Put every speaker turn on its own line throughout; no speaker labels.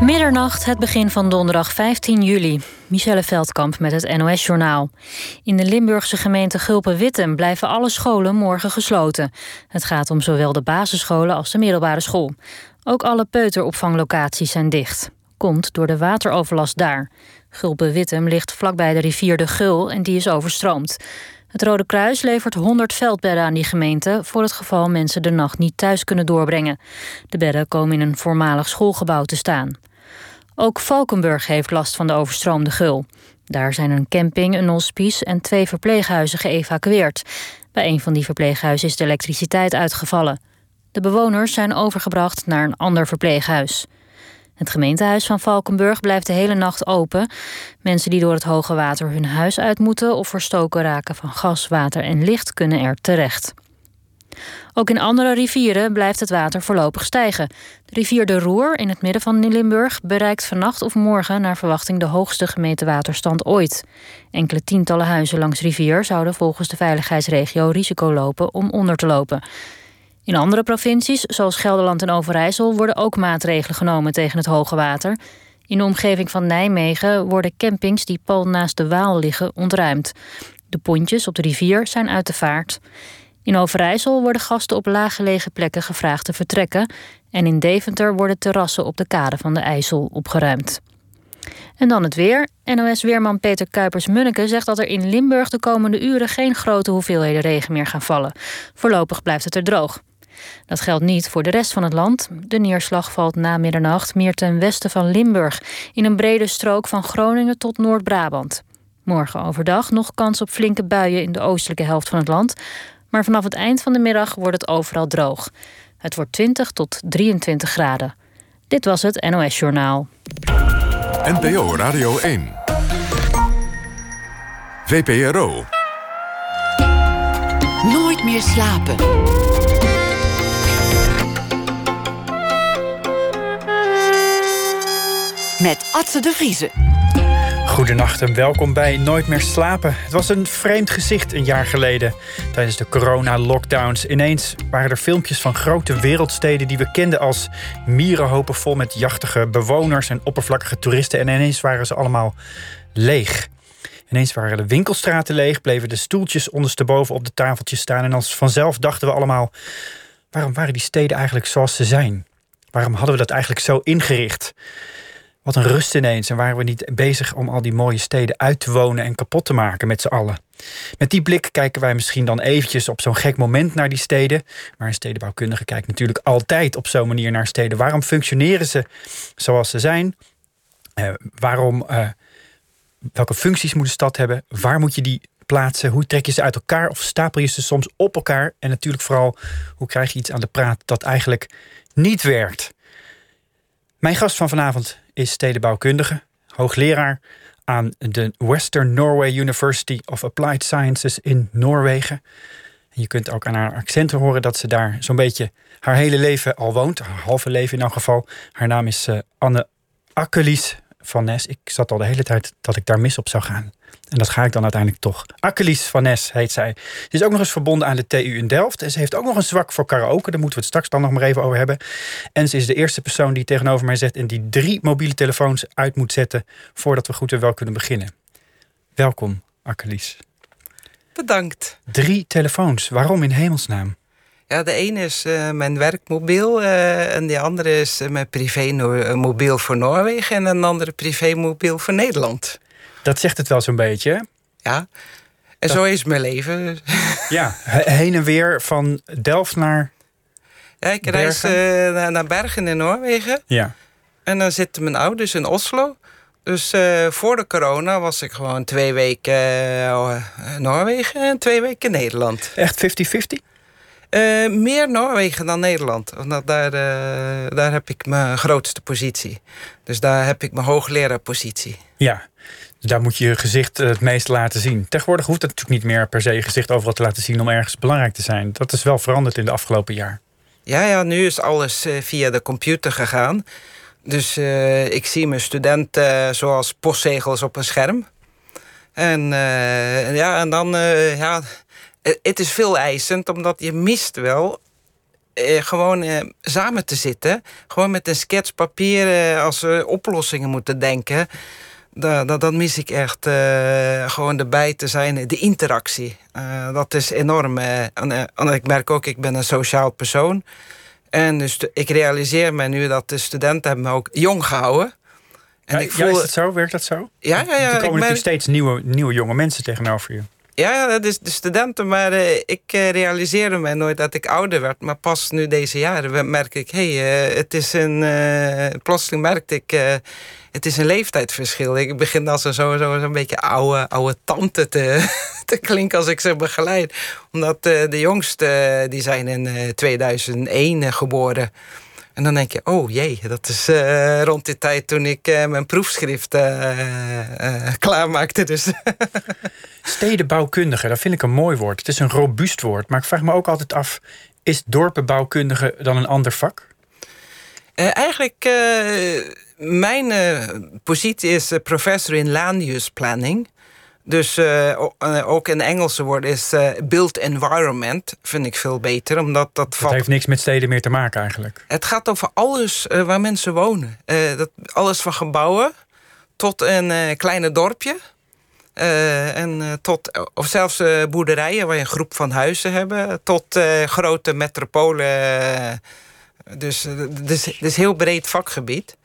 Middernacht, het begin van donderdag 15 juli. Michelle Veldkamp met het NOS-journaal. In de Limburgse gemeente Gulpen-Wittem blijven alle scholen morgen gesloten. Het gaat om zowel de basisscholen als de middelbare school. Ook alle peuteropvanglocaties zijn dicht. Komt door de wateroverlast daar. Gulpen-Wittem ligt vlakbij de rivier de Gul en die is overstroomd. Het Rode Kruis levert 100 veldbedden aan die gemeente... voor het geval mensen de nacht niet thuis kunnen doorbrengen. De bedden komen in een voormalig schoolgebouw te staan. Ook Valkenburg heeft last van de overstroomde gul. Daar zijn een camping, een hospice en twee verpleeghuizen geëvacueerd. Bij een van die verpleeghuizen is de elektriciteit uitgevallen. De bewoners zijn overgebracht naar een ander verpleeghuis. Het gemeentehuis van Valkenburg blijft de hele nacht open. Mensen die door het hoge water hun huis uit moeten of verstoken raken van gas, water en licht kunnen er terecht. Ook in andere rivieren blijft het water voorlopig stijgen. De rivier de Roer in het midden van Limburg bereikt vannacht of morgen naar verwachting de hoogste gemeten waterstand ooit. Enkele tientallen huizen langs rivier zouden volgens de veiligheidsregio risico lopen om onder te lopen. In andere provincies, zoals Gelderland en Overijssel, worden ook maatregelen genomen tegen het hoge water. In de omgeving van Nijmegen worden campings die pal naast de Waal liggen ontruimd. De pontjes op de rivier zijn uit de vaart. In Overijssel worden gasten op laaggelegen plekken gevraagd te vertrekken. En in Deventer worden terrassen op de kade van de IJssel opgeruimd. En dan het weer. NOS-weerman Peter Kuipers-Munneke zegt dat er in Limburg de komende uren geen grote hoeveelheden regen meer gaan vallen. Voorlopig blijft het er droog. Dat geldt niet voor de rest van het land. De neerslag valt na middernacht meer ten westen van Limburg, in een brede strook van Groningen tot Noord-Brabant. Morgen overdag nog kans op flinke buien in de oostelijke helft van het land, maar vanaf het eind van de middag wordt het overal droog. Het wordt 20 tot 23 graden. Dit was het NOS Journaal.
NPO Radio 1. VPRO.
Nooit meer slapen. Met Atze de Vriezen.
Goedenacht en welkom bij Nooit meer slapen. Het was een vreemd gezicht een jaar geleden. Tijdens de corona-lockdowns. Ineens waren er filmpjes van grote wereldsteden die we kenden als mierenhopen vol met jachtige bewoners en oppervlakkige toeristen. En ineens waren ze allemaal leeg. Ineens waren de winkelstraten leeg, bleven de stoeltjes ondersteboven op de tafeltjes staan. En als vanzelf dachten we allemaal: waarom waren die steden eigenlijk zoals ze zijn? Waarom hadden we dat eigenlijk zo ingericht? Wat een rust ineens. En waren we niet bezig om al die mooie steden uit te wonen en kapot te maken met z'n allen. Met die blik kijken wij misschien dan eventjes op zo'n gek moment naar die steden. Maar een stedenbouwkundige kijkt natuurlijk altijd op zo'n manier naar steden. Waarom functioneren ze zoals ze zijn? Uh, waarom, uh, welke functies moet een stad hebben? Waar moet je die plaatsen? Hoe trek je ze uit elkaar of stapel je ze soms op elkaar? En natuurlijk vooral, hoe krijg je iets aan de praat dat eigenlijk niet werkt? Mijn gast van vanavond is stedenbouwkundige, hoogleraar aan de Western Norway University of Applied Sciences in Noorwegen. En je kunt ook aan haar accenten horen dat ze daar zo'n beetje haar hele leven al woont. Haar halve leven in elk geval. Haar naam is uh, Anne Akkelies van Nes. Ik zat al de hele tijd dat ik daar mis op zou gaan. En dat ga ik dan uiteindelijk toch. Akkelies van Nes heet zij. Ze is ook nog eens verbonden aan de TU in Delft. En ze heeft ook nog een zwak voor karaoke. Daar moeten we het straks dan nog maar even over hebben. En ze is de eerste persoon die tegenover mij zit... en die drie mobiele telefoons uit moet zetten... voordat we goed en wel kunnen beginnen. Welkom, Akkelies.
Bedankt.
Drie telefoons. Waarom in hemelsnaam?
Ja, de ene is uh, mijn werkmobiel uh, en de andere is uh, mijn privémobiel voor Noorwegen en een andere privémobiel voor Nederland.
Dat zegt het wel zo'n beetje.
Ja, en dat... zo is mijn leven.
Ja, heen en weer van Delft naar.
Ja, ik
Bergen.
reis naar, Bergen in Noorwegen.
Ja.
En dan zitten mijn ouders in Oslo. Dus uh, voor de corona was ik gewoon twee weken uh, Noorwegen en twee weken Nederland.
Echt 50-50?
Uh, meer Noorwegen dan Nederland. Want daar, daar heb ik mijn grootste positie. Dus daar heb ik mijn hoogleraarpositie.
Ja, dus daar moet je je gezicht het meest laten zien. Tegenwoordig hoeft het natuurlijk niet meer per se je gezicht overal te laten zien om ergens belangrijk te zijn. Dat is wel veranderd in de afgelopen jaar.
Ja, ja nu is alles via de computer gegaan. Dus uh, ik zie mijn studenten zoals postzegels op een scherm. En ja, en dan, ja, het is veel eisend, omdat je mist wel eh, gewoon eh, samen te zitten. Gewoon met een sketspapier eh, als we oplossingen moeten denken. Dat, dat, dat mis ik echt. eh, gewoon erbij te zijn. De interactie. Eh, dat is enorm. eh, en, en ik merk ook, ik ben een sociaal persoon. En dus ik realiseer me nu dat de studenten hebben me ook jong gehouden. En
Ja,
ik
ja,
voel,
is het zo? Werkt dat zo?
ja, ja, ja,
er
ik
komen
merk-
natuurlijk steeds nieuwe, nieuwe jonge mensen tegenover je.
Ja, dat is de studenten, maar eh, ik eh, realiseerde me nooit dat ik ouder werd. Maar pas nu deze jaren merk ik, hey, eh, het is een. plotseling merkte ik, het is een leeftijdsverschil. Ik begin als een zo, zo, zo'n beetje oude, oude tante te, te klinken als ik ze begeleid. Omdat de jongste, eh, die zijn in eh, 2001 eh, geboren. En dan denk je, oh jee, dat is eh, rond die tijd toen ik eh, mijn proefschrift eh, klaarmaakte. Dus
Stedenbouwkundige, dat vind ik een mooi woord. Het is een robuust woord. Maar ik vraag me ook altijd af: is dorpenbouwkundige dan een ander vak?
Eigenlijk, mijn positie is professor in land use planning. Dus eh, ook een Engelse woord is eh, built environment. Vind ik veel beter, omdat dat
Dat
valt...
heeft niks met steden meer te maken eigenlijk.
Het gaat over alles waar mensen wonen. Dat, alles van gebouwen tot een kleine dorpje. En tot, of zelfs boerderijen waar je een groep van huizen hebben. Tot grote metropolen. dus het is, het is een heel breed vakgebied.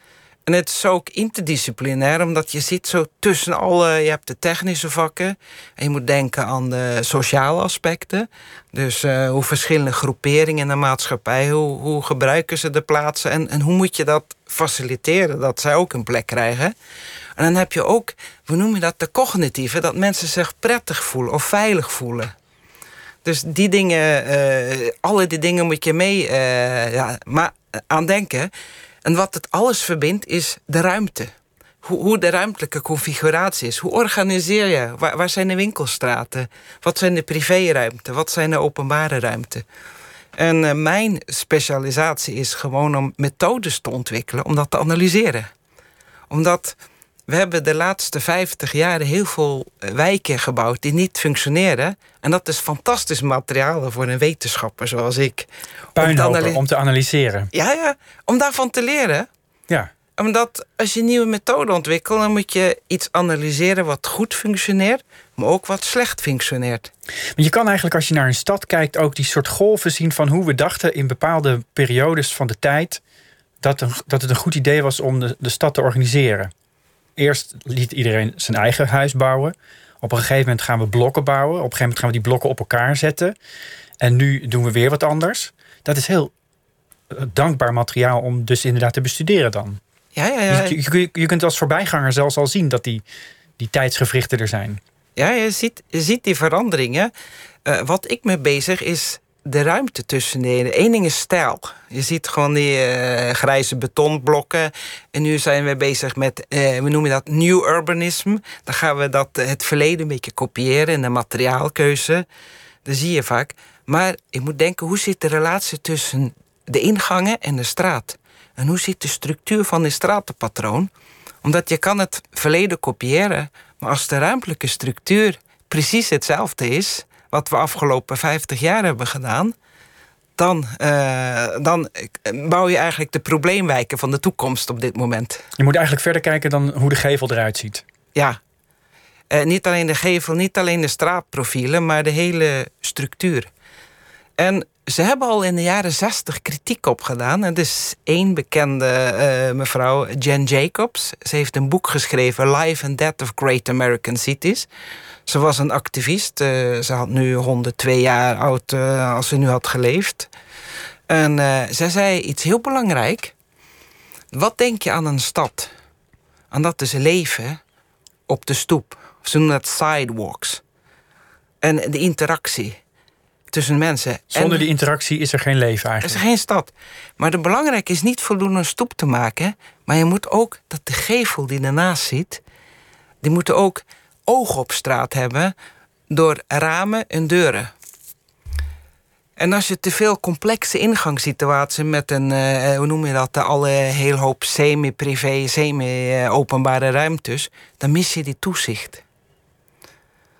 En het is ook interdisciplinair, omdat je zit zo tussen alle... Je hebt de technische vakken en je moet denken aan de sociale aspecten. Dus eh, hoe verschillende groeperingen in de maatschappij... hoe, hoe gebruiken ze de plaatsen en, en hoe moet je dat faciliteren... dat zij ook een plek krijgen. En dan heb je ook, we noemen dat de cognitieve... dat mensen zich prettig voelen of veilig voelen. Dus die dingen, eh, alle die dingen moet je mee eh, ja, maar aan denken. En wat het alles verbindt is de ruimte. Hoe, hoe de ruimtelijke configuratie is. Hoe organiseer je? Waar, zijn de winkelstraten? Wat zijn de privéruimten? Wat zijn de openbare ruimten? En eh, mijn specialisatie is gewoon om methodes te ontwikkelen om dat te analyseren. Omdat we hebben de laatste 50 jaar heel veel eh, wijken gebouwd die niet functioneren. En dat is fantastisch materiaal voor een wetenschapper zoals ik. Om te
Puinhopen om te analyseren.
Ja, ja, om daarvan te leren.
Ja.
Omdat als je nieuwe methode ontwikkelt, dan moet je iets analyseren wat goed functioneert, maar ook wat slecht functioneert.
Maar je kan eigenlijk als je naar een stad kijkt ook die soort golven zien van hoe we dachten in bepaalde periodes van de tijd dat, een, dat het een goed idee was om de, de stad te organiseren. Eerst liet iedereen zijn eigen huis bouwen. Op een gegeven moment gaan we blokken bouwen. Op een gegeven moment gaan we die blokken op elkaar zetten. En nu doen we weer wat anders. Dat is heel eh, dankbaar materiaal om dus inderdaad te bestuderen dan.
Ja, ja, ja.
Je, je, je kunt als voorbijganger zelfs al zien dat die, die tijdsgevrichten er zijn.
Ja, je ziet, je ziet die veranderingen. Eh, wat ik mee bezig is de ruimte tussen de Eén ding is stijl. Je ziet gewoon die eh, grijze betonblokken. En nu zijn we bezig met, eh, we noemen dat nieuw urbanisme. Dan gaan we dat, eh, het verleden een beetje kopiëren in de materiaalkeuze. Dat zie je vaak. Maar ik moet denken, hoe zit de relatie tussen de ingangen en de straat? En hoe zit de structuur van dit stratenpatroon? Omdat je kan het verleden kopiëren, maar als de ruimtelijke structuur precies hetzelfde is, wat we afgelopen 50 jaar hebben gedaan, dan, eh, dan bouw je eigenlijk de probleemwijken van de toekomst op dit moment.
Je moet eigenlijk verder kijken dan hoe de gevel eruit ziet.
Ja. Eh, niet alleen de gevel, niet alleen de straatprofielen, maar de hele structuur. En ze hebben al in de jaren 60 kritiek op gedaan. Er is één bekende eh, mevrouw, Jen Jacobs. Ze heeft een boek geschreven, Life and Death of Great American Cities. Ze was een activist. eh, ze had nu 102 jaar oud eh, als ze nu had geleefd. En zij zei iets heel belangrijk. Wat denk je aan een stad? En dat is leven op de stoep. Ze noemen dat sidewalks. En de interactie tussen mensen.
Zonder
en,
die interactie is er geen leven
er is
eigenlijk.
geen stad. Maar de belangrijk is niet voldoende een stoep te maken. Maar je moet ook dat de gevel die ernaast zit... die moeten ook ogen op straat hebben... door ramen en deuren. En als je te veel complexe ingangssituaties met een, eh, hoe noem je dat, alle heel hoop semi-privé, semi-openbare ruimtes, dan mis je die toezicht.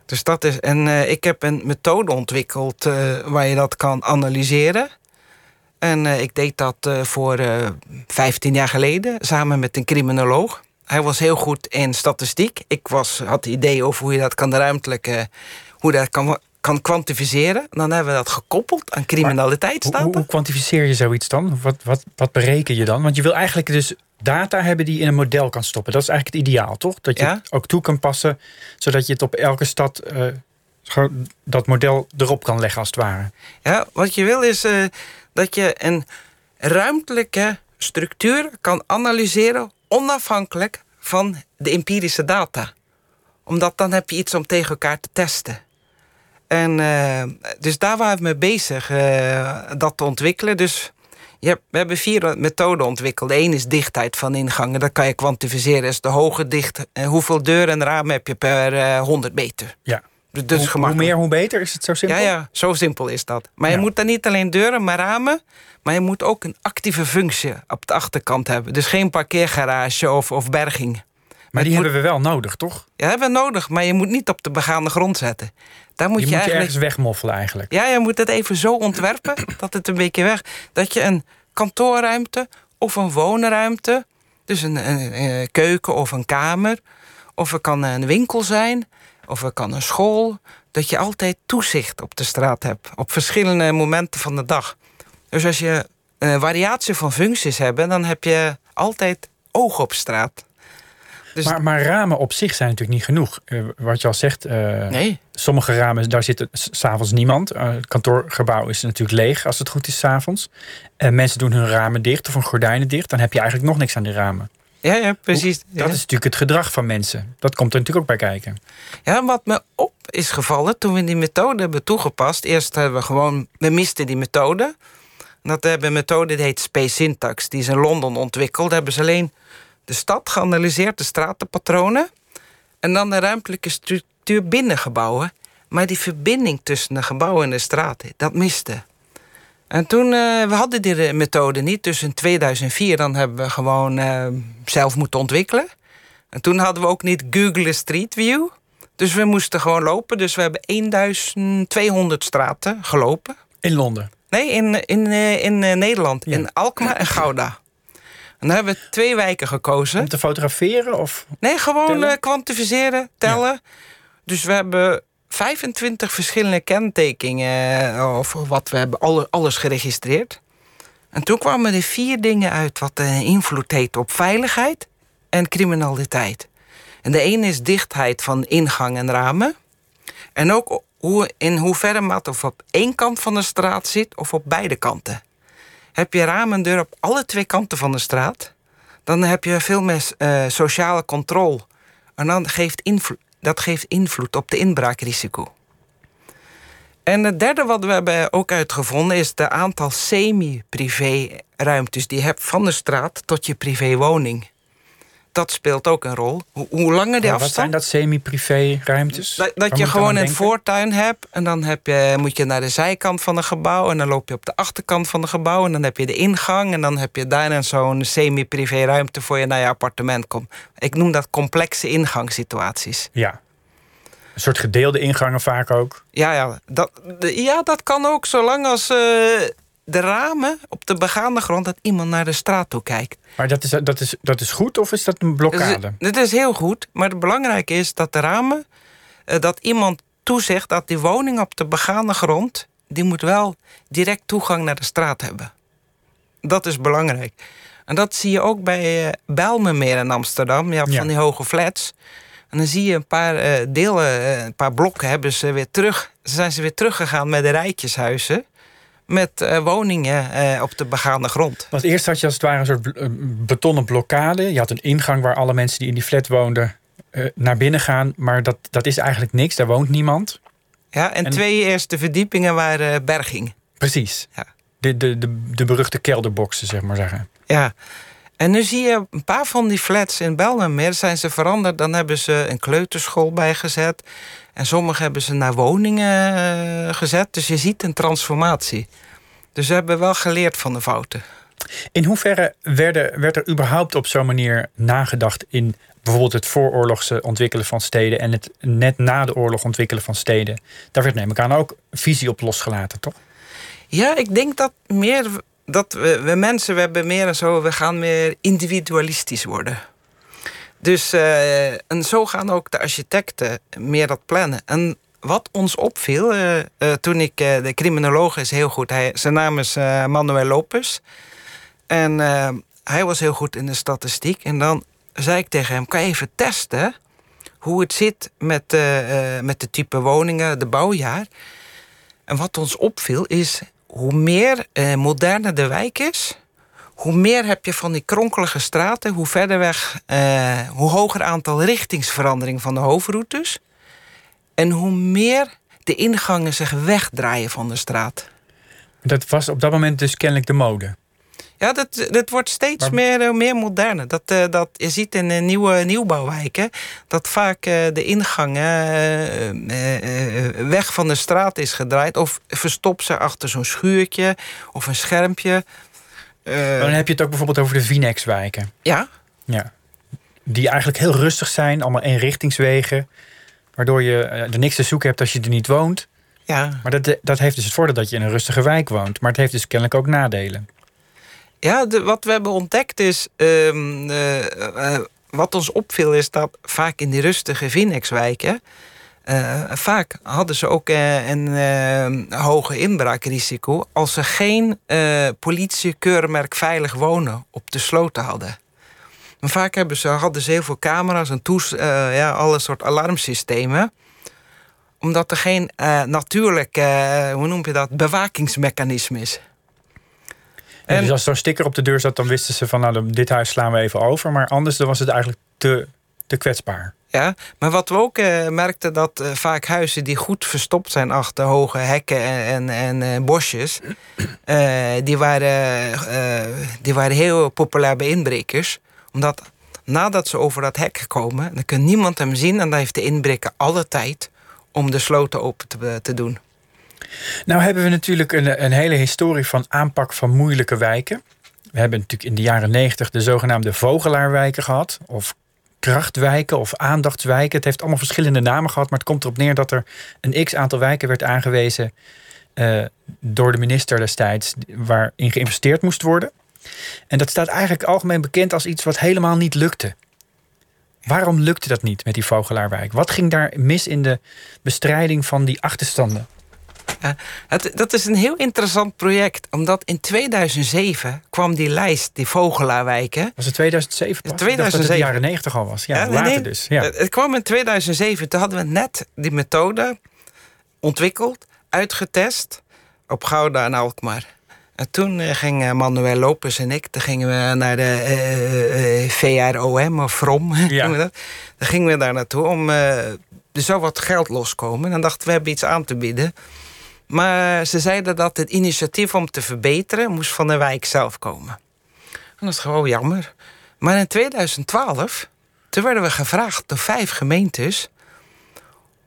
Dus dat is, en eh, ik heb een methode ontwikkeld eh, waar je dat kan analyseren. En eh, ik deed dat voor eh 15 jaar geleden samen met een criminoloog. Hij was heel goed in statistiek. Ik was, had idee over hoe je dat kan ruimtelijk, hoe dat kan, kan kwantificeren. Dan hebben we dat gekoppeld aan
Hoe,
criminaliteitsdata.
hoe, hoe kwantificeer je zoiets dan? Wat, wat, wat bereken je dan? Want je wil eigenlijk dus data hebben die je in een model kan stoppen. Dat is eigenlijk het ideaal, toch? Dat je
Ja.
het ook toe kan passen, zodat je het op elke stad eh, dat model erop kan leggen, als het ware.
Ja, wat je wil is eh, dat je een ruimtelijke structuur kan analyseren onafhankelijk van de empirische data. Omdat dan heb je iets om tegen elkaar te testen. En eh, dus daar waren we mee bezig, dat te ontwikkelen. Dus je hebt, we hebben vier methoden ontwikkeld. Eén is dichtheid van ingangen. Dat kan je kwantificeren. Is de hoge dicht. eh, hoeveel deuren en ramen heb je per eh 100 meter?
Ja.
Dus,
hoe, meer, hoe beter? Is het zo simpel?
Ja, ja, zo simpel is dat. Maar je moet dan niet alleen deuren, maar ramen. Maar je moet ook een actieve functie op de achterkant hebben. Dus geen parkeergarage of, of berging.
Maar die hebben we wel nodig, toch?
Ja, hebben we nodig, maar je moet niet op de begaande grond zetten. Daar moet
je
je,
moet je
eigenlijk.
ergens wegmoffelen eigenlijk.
Ja, je moet het even zo ontwerpen dat het een beetje weg. Dat je een kantoorruimte of een woonruimte, dus een, een, een keuken of een kamer, of het kan een winkel zijn, of het kan een school, dat je altijd toezicht op de straat hebt op verschillende momenten van de dag. Dus als je een variatie van functies hebt, dan heb je altijd oog op straat. Dus
Maar, maar ramen op zich zijn natuurlijk niet genoeg. Eh, wat je al zegt, eh,
nee.
sommige ramen, daar zit s- s'avonds niemand. Eh, het kantoorgebouw is natuurlijk leeg als het goed is s'avonds. En mensen doen hun ramen dicht of hun gordijnen dicht. Dan heb je eigenlijk nog niks aan die ramen.
Ja, ja, precies.
Dat
Ja.
is natuurlijk het gedrag van mensen. Dat komt er natuurlijk ook bij kijken.
Ja, wat me op is gevallen toen we die methode hebben toegepast. Eerst hebben we gewoon, we misten die methode. Dat hebben een methode die heet Space Syntax. Die is in Londen ontwikkeld. Daar hebben ze alleen de stad geanalyseerd, de stratenpatronen. En dan de ruimtelijke structuur binnen gebouwen. Maar die verbinding tussen de gebouwen en de straten, dat miste. En toen, eh, we hadden die eh, methode niet. Dus in 2004 dan hebben we gewoon eh, zelf moeten ontwikkelen. En toen hadden we ook niet Google Street View. Dus we moesten gewoon lopen. Dus we hebben 1200 straten gelopen.
In Londen.
Nee, in, in, in Nederland.
Ja.
In Alkmaar en Gouda. En dan hebben we twee wijken gekozen.
Om te fotograferen? Of...
Nee, gewoon eh, kwantificeren, tellen. Dus we hebben 25 verschillende kentekingen. eh, of wat we hebben, alle- alles geregistreerd. En toen kwamen er vier dingen uit wat een invloed heeft op veiligheid en criminaliteit. En de ene is dichtheid van ingang en ramen. En ook hoe, in hoeverre maar of op één kant van de straat zit of op beide kanten. Heb je ramen en deur op alle twee kanten van de straat, dan heb je veel meer eh, sociale controle. En dan geeft dat geeft invloed op de inbraakrisico. En het derde wat we hebben ook uitgevonden is de aantal semi-privé ruimtes die je hebt van de straat tot je privéwoning. Dat speelt ook een rol. Hoe, hoe langer die
Maar wat zijn
afstand.
dat semi-privé ruimtes?
Dat, dat je gewoon een
denken?
voortuin hebt en dan heb je, moet je naar de zijkant van een gebouw en dan loop je op de achterkant van het gebouw en dan heb je de ingang en dan heb je daarin zo'n semi-privé ruimte voor je naar je appartement komt. Ik noem dat complexe ingangssituaties.
Ja. Een soort gedeelde ingangen vaak ook.
Ja, ja, dat, de- ja, dat kan ook zolang als eh, de ramen op de begaande grond dat iemand naar de straat toe kijkt.
Maar dat is, dat, is, dat is goed of is dat een blokkade?
dit is heel goed, maar het belangrijke is dat de ramen, eh, dat iemand toezegt dat die woning op de begaande grond, die moet wel direct toegang naar de straat hebben. Dat is belangrijk. En dat zie je ook bij eh Bijlmermeer in Amsterdam.
Ja.
van die hoge flats. En dan zie je een paar eh, delen, een paar blokken hebben ze weer terug. Zijn ze weer teruggegaan met de rijtjeshuizen. Met eh, woningen eh, op de begaande grond.
Want eerst had je als het ware een soort eh, betonnen blokkade. Je had een ingang waar alle mensen die in die flat woonden naar binnen gaan. Maar dat, dat is eigenlijk niks, daar woont niemand.
Ja, en,
En-
twee eerste verdiepingen waren berging.
Precies.
Ja.
De, de, de, de beruchte kelderboxen, zeg maar zeggen.
Ja. En nu zie je een paar van die flats in Belmermeer zijn ze veranderd. Dan hebben ze een kleuterschool bijgezet. En sommige hebben ze naar woningen eh, gezet. Dus je ziet een transformatie. Dus ze hebben wel geleerd van de fouten.
In hoeverre werden, werd er überhaupt op zo'n manier nagedacht in bijvoorbeeld het vooroorlogse ontwikkelen van steden en het net na de oorlog ontwikkelen van steden? Daar werd neem ik aan ook visie op losgelaten, toch?
Ja, ik denk dat meer dat we, mensen, we hebben meer en zo, we gaan meer individualistisch worden. Dus uh, en zo gaan ook de architecten meer dat plannen. En wat ons opviel, uh, uh, toen ik, de criminoloog is heel goed, hij, zijn naam is Manuel Lopez. En hij was heel goed in de statistiek. En dan zei ik tegen hem, kan je even testen hoe het zit met, met de type woningen, de bouwjaar. En wat ons opviel is, hoe meer moderner de wijk is hoe meer heb je van die kronkelige straten, hoe verder weg, uh, hoe hoger aantal richtingsverandering van de hoofdroutes. En hoe meer de ingangen zich wegdraaien van de straat.
Dat was op dat moment dus kennelijk de mode.
Ja, dat, dat wordt steeds meer, uh, meer moderne. Dat, uh, dat, je ziet in uh, nieuwe nieuwbouwwijken dat vaak de ingang weg van de straat is gedraaid. Of verstopt ze achter zo'n schuurtje of een schermpje.
Dan heb je het ook bijvoorbeeld over de Vinex-wijken.
Ja.
ja. Die eigenlijk heel rustig zijn, allemaal eenrichtingswegen. Waardoor je er niks te zoeken hebt als je er niet woont.
Ja.
Maar dat, dat heeft dus het voordeel dat je in een rustige wijk woont. Maar het heeft dus kennelijk ook nadelen.
Ja, wat we hebben ontdekt is. Uh, uh, wat ons opviel is dat vaak in die rustige Vinex-wijken. Uh, vaak hadden ze ook een hoge inbraakrisico als ze geen politiekeurmerk veilig wonen op de sloten hadden. Vaak hebben ze, hadden ze heel veel camera's en toes, ja, alle soort alarmsystemen. Omdat er geen natuurlijk, hoe noem je dat, bewakingsmechanisme is.
En, dus als er zo'n sticker op de deur zat, dan wisten ze van nou, dit huis slaan we even over. Maar anders dan was het eigenlijk te, te kwetsbaar.
Ja, maar wat we ook uh, merkten, dat uh, vaak huizen die goed verstopt zijn achter hoge hekken en, en, en uh, bosjes, die, waren, die waren heel populair bij inbrekers. Omdat nadat ze over dat hek komen, dan kan niemand hem zien en dan heeft de inbreker alle tijd om de sloten open te, te doen.
Nou hebben we natuurlijk een, een hele historie van aanpak van moeilijke wijken. We hebben natuurlijk in de jaren negentig de zogenaamde vogelaarwijken gehad. Of krachtwijken of aandachtswijken. Het heeft allemaal verschillende namen gehad, maar het komt erop neer dat er een x aantal wijken werd aangewezen uh, door de minister destijds, waarin geïnvesteerd moest worden. En dat staat eigenlijk algemeen bekend als iets wat helemaal niet lukte. Waarom lukte dat niet met die Vogelaarwijk? Wat ging daar mis in de bestrijding van die achterstanden?
Uh, het, dat is een heel interessant project, omdat in 2007 kwam die lijst, die Vogelaarwijken.
Was het 2007 pas? 2007. dat het de jaren 90 al was. Ja, ja later nee, dus. Ja.
Het kwam in 2007. Toen hadden we net die methode ontwikkeld, uitgetest op Gouda en Alkmaar. En toen uh, ging Manuel Lopez en ik, toen gingen we naar de uh, VROM of VROM. Ja. Dan gingen we daar naartoe om er zou wat geld loskomen. En dan dachten we, we hebben iets aan te bieden. Maar ze zeiden dat het initiatief om te verbeteren moest van de wijk zelf komen. En dat is gewoon jammer. Maar in 2012, toen werden we gevraagd door vijf gemeentes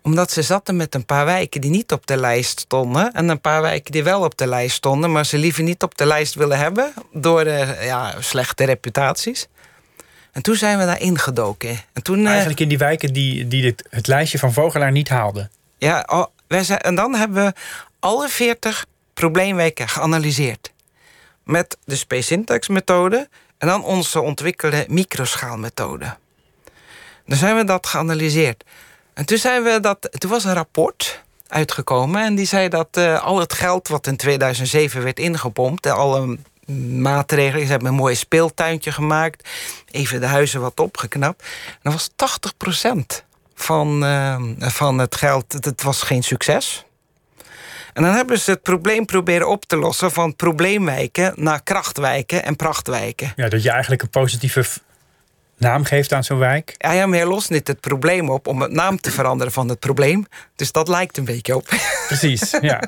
omdat ze zaten met een paar wijken die niet op de lijst stonden. En een paar wijken die wel op de lijst stonden, maar ze liever niet op de lijst willen hebben. door de, ja, slechte reputaties. En toen zijn we daar ingedoken. En toen,
Eigenlijk in die wijken die, die het, het lijstje van Vogelaar niet haalden.
Ja, oh, wij zijn, en dan hebben we alle 40 probleemwijken geanalyseerd. Met de Space Syntax methode en dan onze ontwikkelde microschaalmethode. Dan zijn we dat geanalyseerd. En toen, zijn we dat, toen was een rapport uitgekomen en die zei dat uh, al het geld wat in 2007 werd ingepompt, alle maatregelen, ze hebben een mooi speeltuintje gemaakt, even de huizen wat opgeknapt, dat was 80% van, uh, van het geld, het was geen succes. En dan hebben ze het probleem proberen op te lossen van probleemwijken naar krachtwijken en prachtwijken.
Ja, dat je eigenlijk een positieve naam geeft aan zo'n wijk.
Ja, ja, maar je lost niet het probleem op om het naam te veranderen van het probleem. Dus dat lijkt een beetje op.
Precies, ja.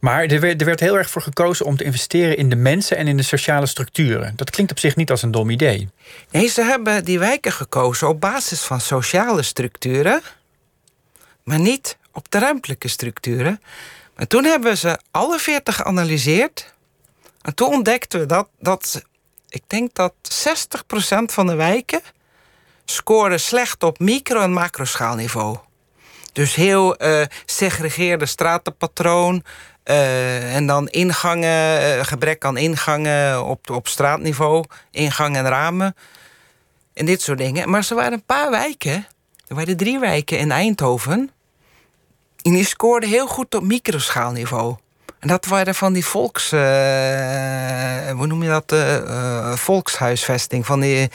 Maar er werd, er werd heel erg voor gekozen om te investeren in de mensen en in de sociale structuren. Dat klinkt op zich niet als een dom idee.
Nee, ze hebben die wijken gekozen op basis van sociale structuren, maar niet op de ruimtelijke structuren. En toen hebben we ze alle 40 geanalyseerd. En toen ontdekten we dat, dat ik denk dat 60% van de wijken scoren slecht op micro- en macroschaalniveau. Dus heel uh, segregeerde stratenpatroon, Eh, en dan ingangen, eh, gebrek aan ingangen op, op straatniveau, ingangen en ramen. En dit soort dingen. Maar er waren een paar wijken, er waren drie wijken in Eindhoven. En die scoorden heel goed op microschaalniveau. En dat waren van die volks... Uh, hoe noem je dat? Uh, volkshuisvesting. Van, die,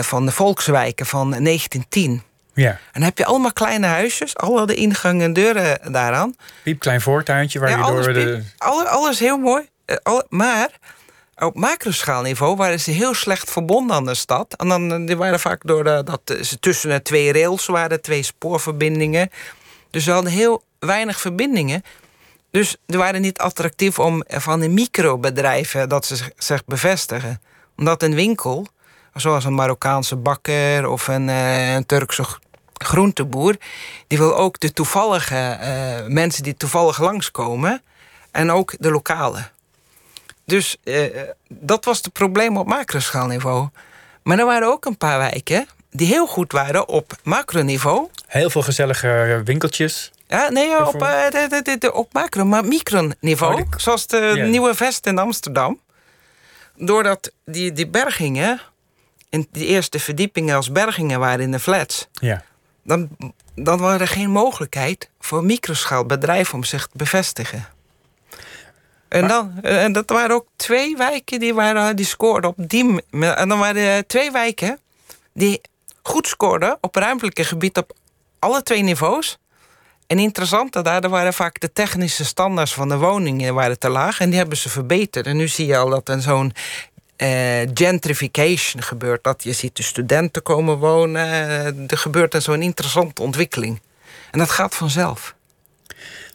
van de volkswijken van 1910.
Ja.
En dan heb je allemaal kleine huisjes, alle de ingangen en deuren daaraan.
Piep klein voortuintje waar
Ja,
je
alles,
door de...
piep, alle- alles heel mooi. Eh, alle- maar op macroschaalniveau waren ze heel slecht verbonden aan de stad. En dan eh, die waren vaak door de, dat eh, ze tussen de twee rails waren, twee spoorverbindingen. Dus ze hadden heel weinig verbindingen. Dus ze waren niet attractief om van de microbedrijven dat ze zich- bevestigen. Omdat een winkel, zoals een Marokkaanse bakker of een, eh, een Turkse groenteboer, die wil ook de toevallige eh, mensen die toevallig langskomen en ook de lokale. Dus eh, dat was het probleem op macroschaalniveau. Maar er waren ook een paar wijken die heel goed waren op macroniveau.
Heel veel gezellige winkeltjes.
Ja, nee, op, eh, de- de- de- de- op macro, maar microniveau.
Oh,
Zoals de. Nieuwe Vest in Amsterdam. Doordat die, die bergingen, in die eerste verdiepingen als bergingen waren in de flats,
Ja.
dan, dan was er geen mogelijkheid voor microschaalbedrijven om zich te bevestigen. En, dan, eh, en dat waren ook twee wijken die, waren, die scoorden op die. En dan waren er twee wijken die goed scoorden op ruimtelijke gebied op alle twee niveaus. En interessante daar, daar waren vaak de technische standaards van de woningen waren te laag. En die hebben ze verbeterd. En nu zie je al dat er zo'n eh, gentrification gebeurt. Dat je ziet de studenten komen wonen. Eh, Er gebeurt een zo'n interessante ontwikkeling. En dat gaat vanzelf.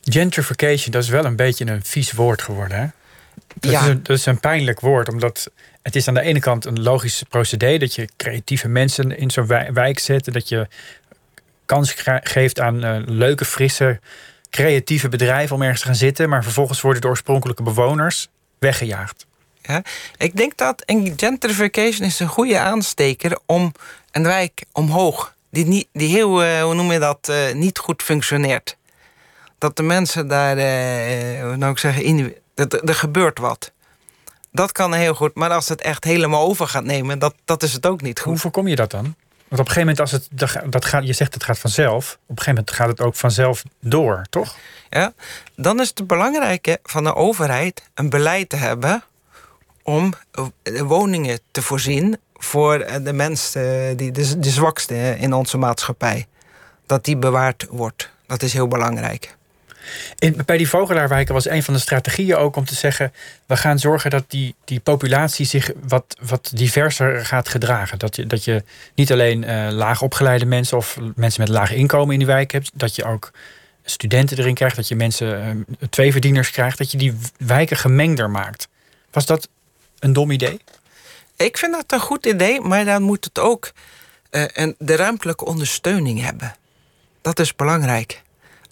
Gentrification, dat is wel een beetje een vies woord geworden. Hè? Dat,
Ja.
is een, dat is een pijnlijk woord, omdat het is aan de ene kant een logisch procedé... dat je creatieve mensen in zo'n wij- wijk zet... dat je kans geeft aan eh, leuke, frisse, creatieve bedrijven... om ergens te gaan zitten, maar vervolgens worden de oorspronkelijke bewoners weggejaagd.
Ja? Ik denk dat en gentrification is een goede aansteker om een wijk omhoog, die, niet, die heel, eh, hoe noem je dat, eh, niet goed functioneert. Dat de mensen daar, hoe nou ik zeggen, er gebeurt wat. Dat kan heel goed, maar als het echt helemaal over gaat nemen, dat, dat is het ook niet
Hoe
goed.
voorkom je dat dan? Want op een gegeven moment, als het, dat ga- dat gaat, je zegt het gaat vanzelf... op een gegeven moment gaat het ook vanzelf door, toch?
Ja? Dan is het belangrijke van de overheid een beleid te hebben om eh, woningen te voorzien voor eh, de mensen, die, de, de zwakste in onze maatschappij. Dat die bewaard wordt. Dat is heel belangrijk.
In, bij die vogelaarwijken was een van de strategieën ook om te zeggen... we gaan zorgen dat die, die populatie zich wat, wat diverser gaat gedragen. Dat je, dat je niet alleen eh laag opgeleide mensen... of mensen met laag inkomen in die wijk hebt... dat je ook studenten erin krijgt... dat je mensen eh, twee verdieners krijgt... dat je die wijken gemengder maakt. Was dat een dom idee?
Ik vind dat een goed idee, maar dan moet het ook een, de ruimtelijke ondersteuning hebben. Dat is belangrijk.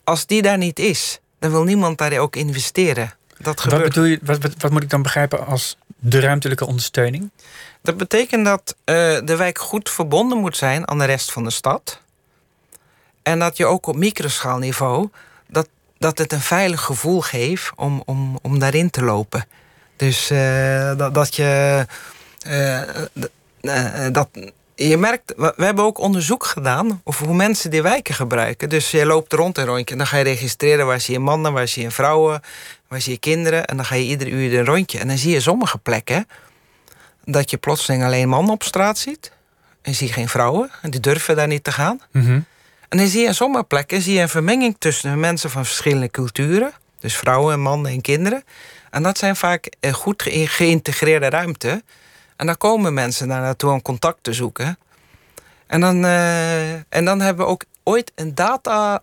Als die daar niet is, dan wil niemand daar ook investeren. Dat
Wat,
gebeurt
bedoel je, wat, wat, wat moet ik dan begrijpen als de ruimtelijke ondersteuning?
Dat betekent dat eh, de wijk goed verbonden moet zijn aan de rest van de stad. En dat je ook op microschaalniveau dat, dat het een veilig gevoel geeft om, om, om daarin te lopen. Dus eh, dat, dat je. eh, dat, je merkt, we hebben ook onderzoek gedaan over hoe mensen die wijken gebruiken. Dus je loopt rond een rondje en dan ga je registreren waar zie je mannen, waar zie je vrouwen, waar zie je kinderen. En dan ga je ieder uur een rondje. En dan zie je sommige plekken dat je plotseling alleen mannen op straat ziet. En zie je geen vrouwen. En die durven daar niet te gaan. En dan zie je op sommige plekken zie je een vermenging tussen mensen van verschillende culturen. Dus vrouwen, mannen en kinderen. En dat zijn vaak eh, goed ge- geïntegreerde ruimte. En daar komen mensen daar naartoe om contact te zoeken. En dan, eh, en dan hebben we ook ooit een data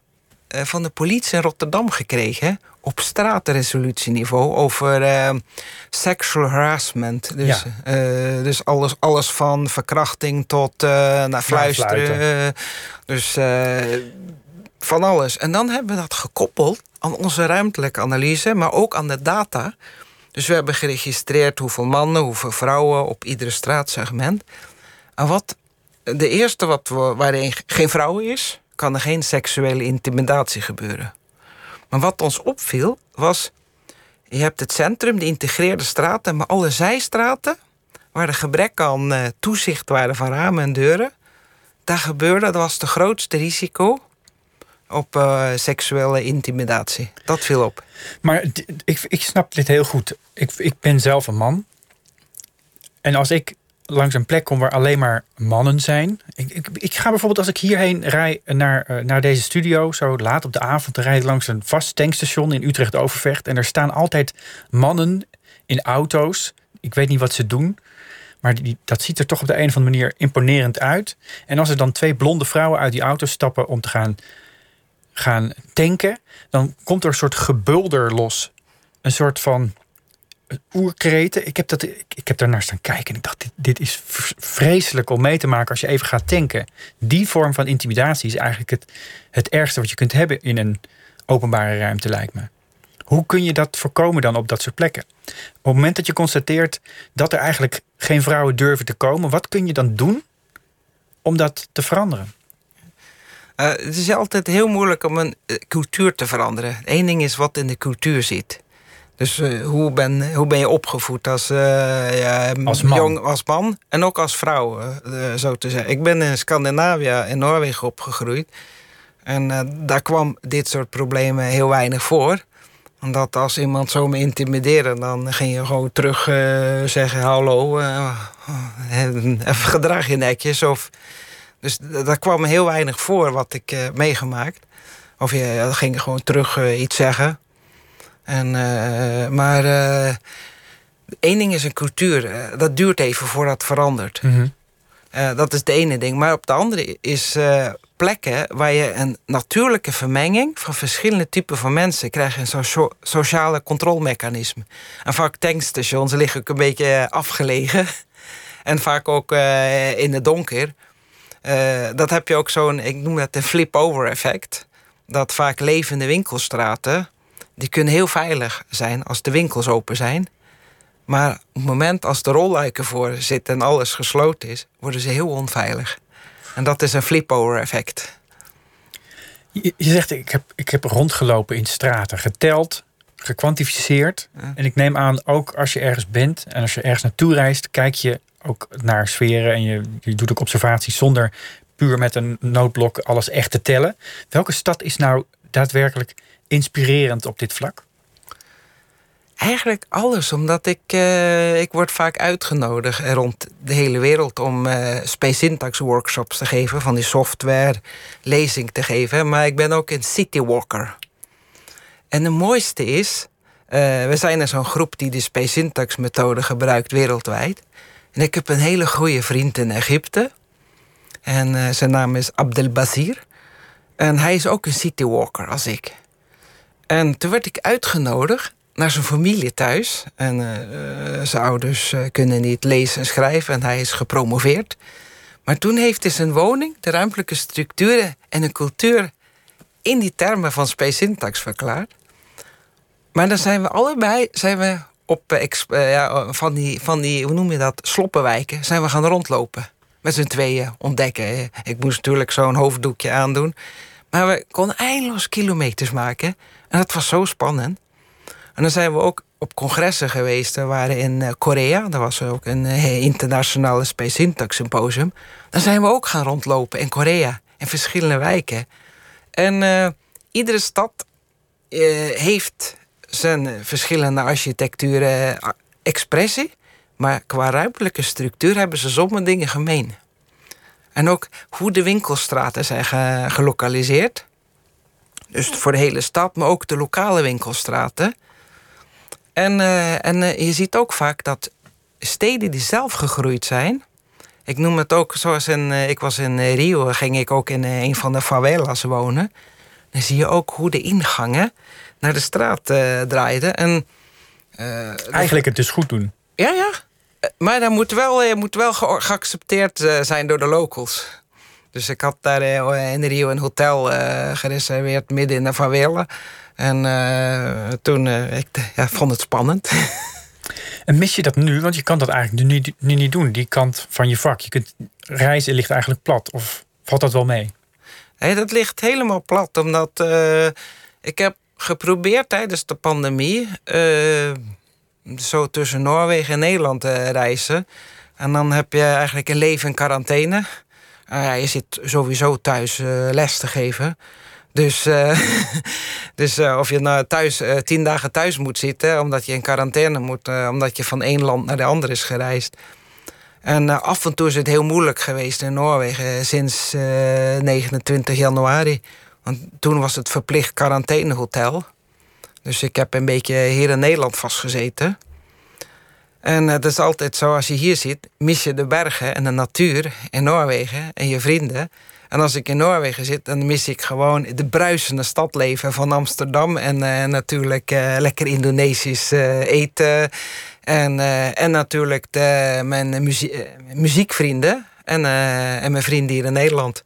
eh, van de politie in Rotterdam gekregen. Op straatresolutieniveau over eh, sexual harassment. Dus,
Ja.
dus alles, alles van verkrachting tot eh naar fluisteren. dus van alles. En dan hebben we dat gekoppeld aan onze ruimtelijke analyse, maar ook aan de data. Dus we hebben geregistreerd hoeveel mannen, hoeveel vrouwen op iedere straatsegment. En wat de eerste wat we, waarin geen vrouw is, kan er geen seksuele intimidatie gebeuren. Maar wat ons opviel, was Je hebt het centrum, de integreerde straten, maar alle zijstraten, waar de gebrek aan uh, toezicht waren van ramen en deuren, daar gebeurde, dat was het grootste risico op uh, seksuele intimidatie. Dat viel op.
Maar ik, ik snap dit heel goed. Ik, ik ben zelf een man. En als ik langs een plek kom waar alleen maar mannen zijn. Ik, ik, ik ga bijvoorbeeld als ik hierheen rij naar, uh, naar deze studio, zo laat op de avond, dan rijd ik langs een vast tankstation in Utrecht Overvecht. En er staan altijd mannen in auto's. Ik weet niet wat ze doen. Maar die, dat ziet er toch op de een of andere manier imponerend uit. En als er dan twee blonde vrouwen uit die auto stappen om te gaan, gaan tanken, dan komt er een soort gebulder los. Een soort van oerkreten. Ik heb, dat, ik, heb daarnaar staan kijken en ik dacht, dit, dit is vreselijk om mee te maken als je even gaat tanken. Die vorm van intimidatie is eigenlijk het, het ergste wat je kunt hebben in een openbare ruimte, lijkt me. Hoe kun je dat voorkomen dan op dat soort plekken? Op het moment dat je constateert dat er eigenlijk geen vrouwen durven te komen, wat kun je dan doen om dat te veranderen?
Uh, het is altijd heel moeilijk om een uh, cultuur te veranderen. Eén ding is wat in de cultuur zit. Dus uh, hoe, ben, hoe ben je opgevoed als, ja,
als, man.
Jong, als man en ook als vrouw, zo te zeggen. Ik ben in Scandinavië, in Noorwegen opgegroeid. En daar kwam dit soort problemen heel weinig voor omdat als iemand zo me intimideren, dan ging je gewoon terug zeggen: Hallo, even gedrag je netjes. Of, dus daar kwam heel weinig voor wat ik uh, meegemaakt. Of je ging gewoon terug iets zeggen. En, maar één ding is een cultuur. dat duurt even voordat het verandert.
Mm -hmm.
dat is het ene ding. Maar op de andere is plekken waar je een natuurlijke vermenging van verschillende typen van mensen krijgt, een so sociale controlemechanisme. En vaak tankstations liggen ook een beetje afgelegen en vaak ook in het donker. Uh, dat heb je ook zo'n, ik noem dat een flip-over effect. Dat vaak levende winkelstraten, die kunnen heel veilig zijn als de winkels open zijn. Maar op het moment als de rolluiken voor zitten en alles gesloten is, worden ze heel onveilig. En dat is een flip-over effect.
Je, je, zegt, ik heb, ik heb rondgelopen in straten, geteld, gekwantificeerd. Ja. En ik neem aan, ook als je ergens bent en als je ergens naartoe reist, kijk je ook naar sferen en je, je doet ook observaties zonder puur met een noodblok alles echt te tellen. Welke stad is nou daadwerkelijk inspirerend op dit vlak?
Eigenlijk alles, omdat ik, uh, ik word vaak uitgenodigd rond de hele wereld om uh, space syntax workshops te geven, van die software, lezing te geven. Maar ik ben ook een citywalker. En het mooiste is, uh, we zijn er zo'n groep die de space syntax methode gebruikt wereldwijd. En ik heb een hele goede vriend in Egypte. En zijn naam is Abdel Basir. En hij is ook een citywalker als ik. En toen werd ik uitgenodigd naar zijn familie thuis. En uh, zijn ouders kunnen niet lezen en schrijven en hij is gepromoveerd. Maar toen heeft hij zijn woning, de ruimtelijke structuren en een cultuur in die termen van space syntax verklaard. Maar dan zijn we allebei zijn we op uh, ja, van, die, van die, hoe noem je dat, sloppenwijken, zijn we gaan rondlopen. Met z'n tweeën ontdekken. Ik moest natuurlijk zo'n hoofddoekje aandoen. Maar we konden eindeloos kilometers maken. En dat was zo spannend. En dan zijn we ook op congressen geweest. We waren in eh, Korea, daar was ook een eh, internationale Space Syntax Symposium. Dan zijn we ook gaan rondlopen in Korea, in verschillende wijken. En iedere stad heeft zijn verschillende architectuur expressie. Maar qua ruimtelijke structuur hebben ze sommige dingen gemeen. En ook hoe de winkelstraten zijn ge gelokaliseerd. Dus voor de hele stad, maar ook de lokale winkelstraten. En, uh, en uh, je ziet ook vaak dat steden die zelf gegroeid zijn. Ik noem het ook zoals in, uh, ik was in Rio, ging ik ook in een van de favelas wonen. Dan zie je ook hoe de ingangen naar de straat draaiden. En,
Eigenlijk het dus goed doen.
Ja, ja. Maar dat moet wel, moet wel ge geaccepteerd zijn door de locals. Dus ik had daar in Rio een hotel gereserveerd midden in de favela. En uh, toen uh, ik ja, vond het spannend.
En mis je dat nu? Want je kan dat eigenlijk nu, nu niet doen, die kant van je vak. Je kunt reizen ligt eigenlijk plat. Of valt dat wel mee?
Nee, dat ligt helemaal plat. Omdat uh, ik heb geprobeerd tijdens de pandemie. eh, zo tussen Noorwegen en Nederland eh, reizen. En dan heb je eigenlijk een leven in quarantaine. Ah je zit sowieso thuis eh, les te geven. Dus, dus of je nou thuis, tien dagen thuis moet zitten... omdat je in quarantaine moet... omdat je van één land naar de ander is gereisd. En af en toe is het heel moeilijk geweest in Noorwegen... sinds eh, 29 januari. Want toen was het verplicht quarantainehotel. Dus ik heb een beetje hier in Nederland vastgezeten. En het is altijd zo, als je hier zit, mis je de bergen en de natuur in Noorwegen en je vrienden. En als ik in Noorwegen zit, dan mis ik gewoon de bruisende stadleven van Amsterdam. En eh, natuurlijk eh, lekker Indonesisch eh, eten. En, eh, en natuurlijk de, mijn muzie- eh, muziekvrienden en, eh, en mijn vrienden hier in Nederland.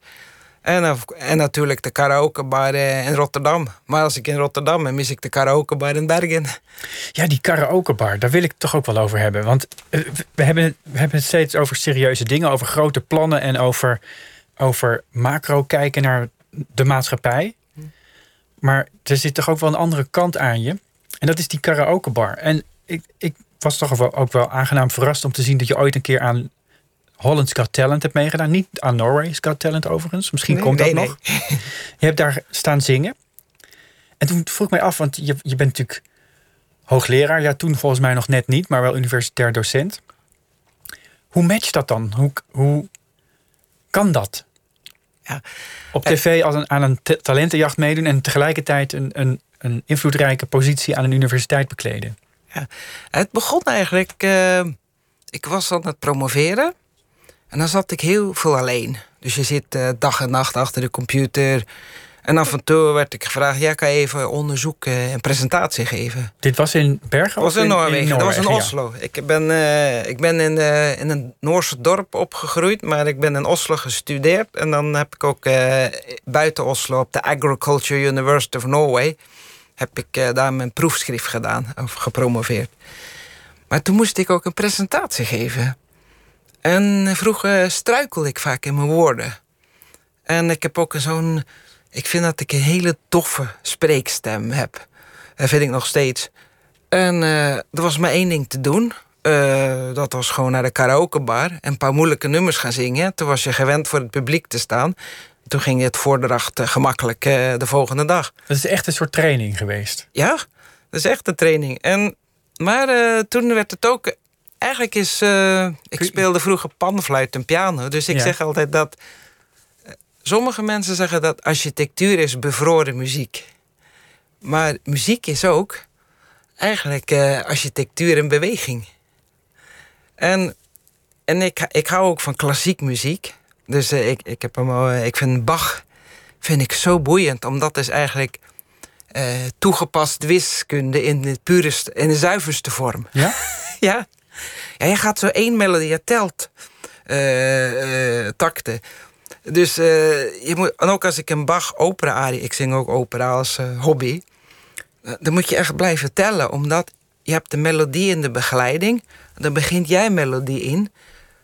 En, en natuurlijk de karaokebar eh, in Rotterdam. Maar als ik in Rotterdam ben, mis ik de karaokebar in Bergen.
Ja, die karaokebar, daar wil ik het toch ook wel over hebben. Want eh, we hebben, we hebben het steeds over serieuze dingen, over grote plannen en over, over macro kijken naar de maatschappij. Maar er zit toch ook wel een andere kant aan je. En dat is die karaokebar. En ik, ik was toch ook wel aangenaam verrast om te zien dat je ooit een keer aan Holland's Got Talent hebt meegedaan. Niet aan Norway's Got Talent overigens. Misschien
Nee,
komt dat
nee,
nog. Je hebt daar staan zingen. En toen vroeg ik mij af, want je, je bent natuurlijk hoogleraar. Ja, toen volgens mij nog net niet, maar wel universitair docent. Hoe matcht dat dan? Hoe, hoe kan dat?
Ja.
Op tv als een, aan een ta- talentenjacht meedoen... en tegelijkertijd een, een, een invloedrijke positie aan een universiteit bekleden.
Het begon eigenlijk. eh, ik was aan het promoveren. En dan zat ik heel veel alleen. Dus je zit eh, dag en nacht achter de computer. En af en toe werd ik gevraagd: ja, kan je even onderzoek en presentatie geven?
Dit was in Bergen?
Dat was in Noorwegen, dat was in Oslo. Ik ben, eh, ik ben in, eh, in een Noorse dorp opgegroeid, maar ik ben in Oslo gestudeerd. En dan heb ik ook eh, buiten Oslo op de Agriculture University of Norway... heb ik eh, daar mijn proefschrift gedaan, of gepromoveerd. Maar toen moest ik ook een presentatie geven. En vroeger struikel ik vaak in mijn woorden. En ik heb ook zo'n... Ik vind dat ik een hele toffe spreekstem heb. Dat vind ik nog steeds. En eh, er was maar één ding te doen. Eh, dat was gewoon naar de karaokebar en een paar moeilijke nummers gaan zingen. Toen was je gewend voor het publiek te staan. Toen ging het voordracht eh, gemakkelijk de volgende dag.
Dat is echt een soort training geweest.
Ja, dat is echt een training. En, maar toen werd het ook... Eigenlijk is... eh, ik speelde vroeger panfluit en piano. Dus ik
Ja.
zeg altijd dat... eh, Sommige mensen zeggen dat architectuur is bevroren muziek. Maar muziek is ook eigenlijk eh, architectuur in beweging. En, en ik, ik hou ook van klassiek muziek. Dus ik, ik, heb hem, ik vind Bach vind ik zo boeiend. Omdat is eigenlijk toegepast wiskunde in de, pureste, in de zuiverste vorm.
Ja?
Ja. Ja, je gaat zo één melodie, je telt eh, eh, takten. Dus eh, je moet, en ook als ik een Bach opera arie, ik zing ook opera als hobby, dan moet je echt blijven tellen, omdat je hebt de melodie in de begeleiding, dan begint jij melodie in,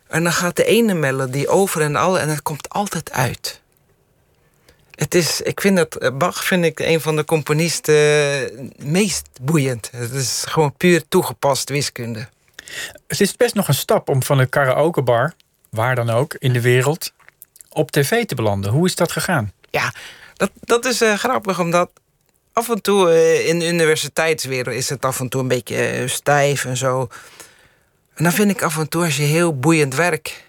en dan gaat de ene melodie over en al, en het komt altijd uit. Het is, ik vind dat Bach vind ik een van de componisten meest boeiend. Het is gewoon puur toegepast wiskunde.
Het is best nog een stap om van een karaokebar, waar dan ook in de wereld, op tv te belanden. Hoe is dat gegaan?
Ja, dat, dat is eh, grappig, omdat af en toe eh, in de universiteitswereld is het af en toe een beetje eh, stijf en zo. En dan vind ik af en toe als je heel boeiend werk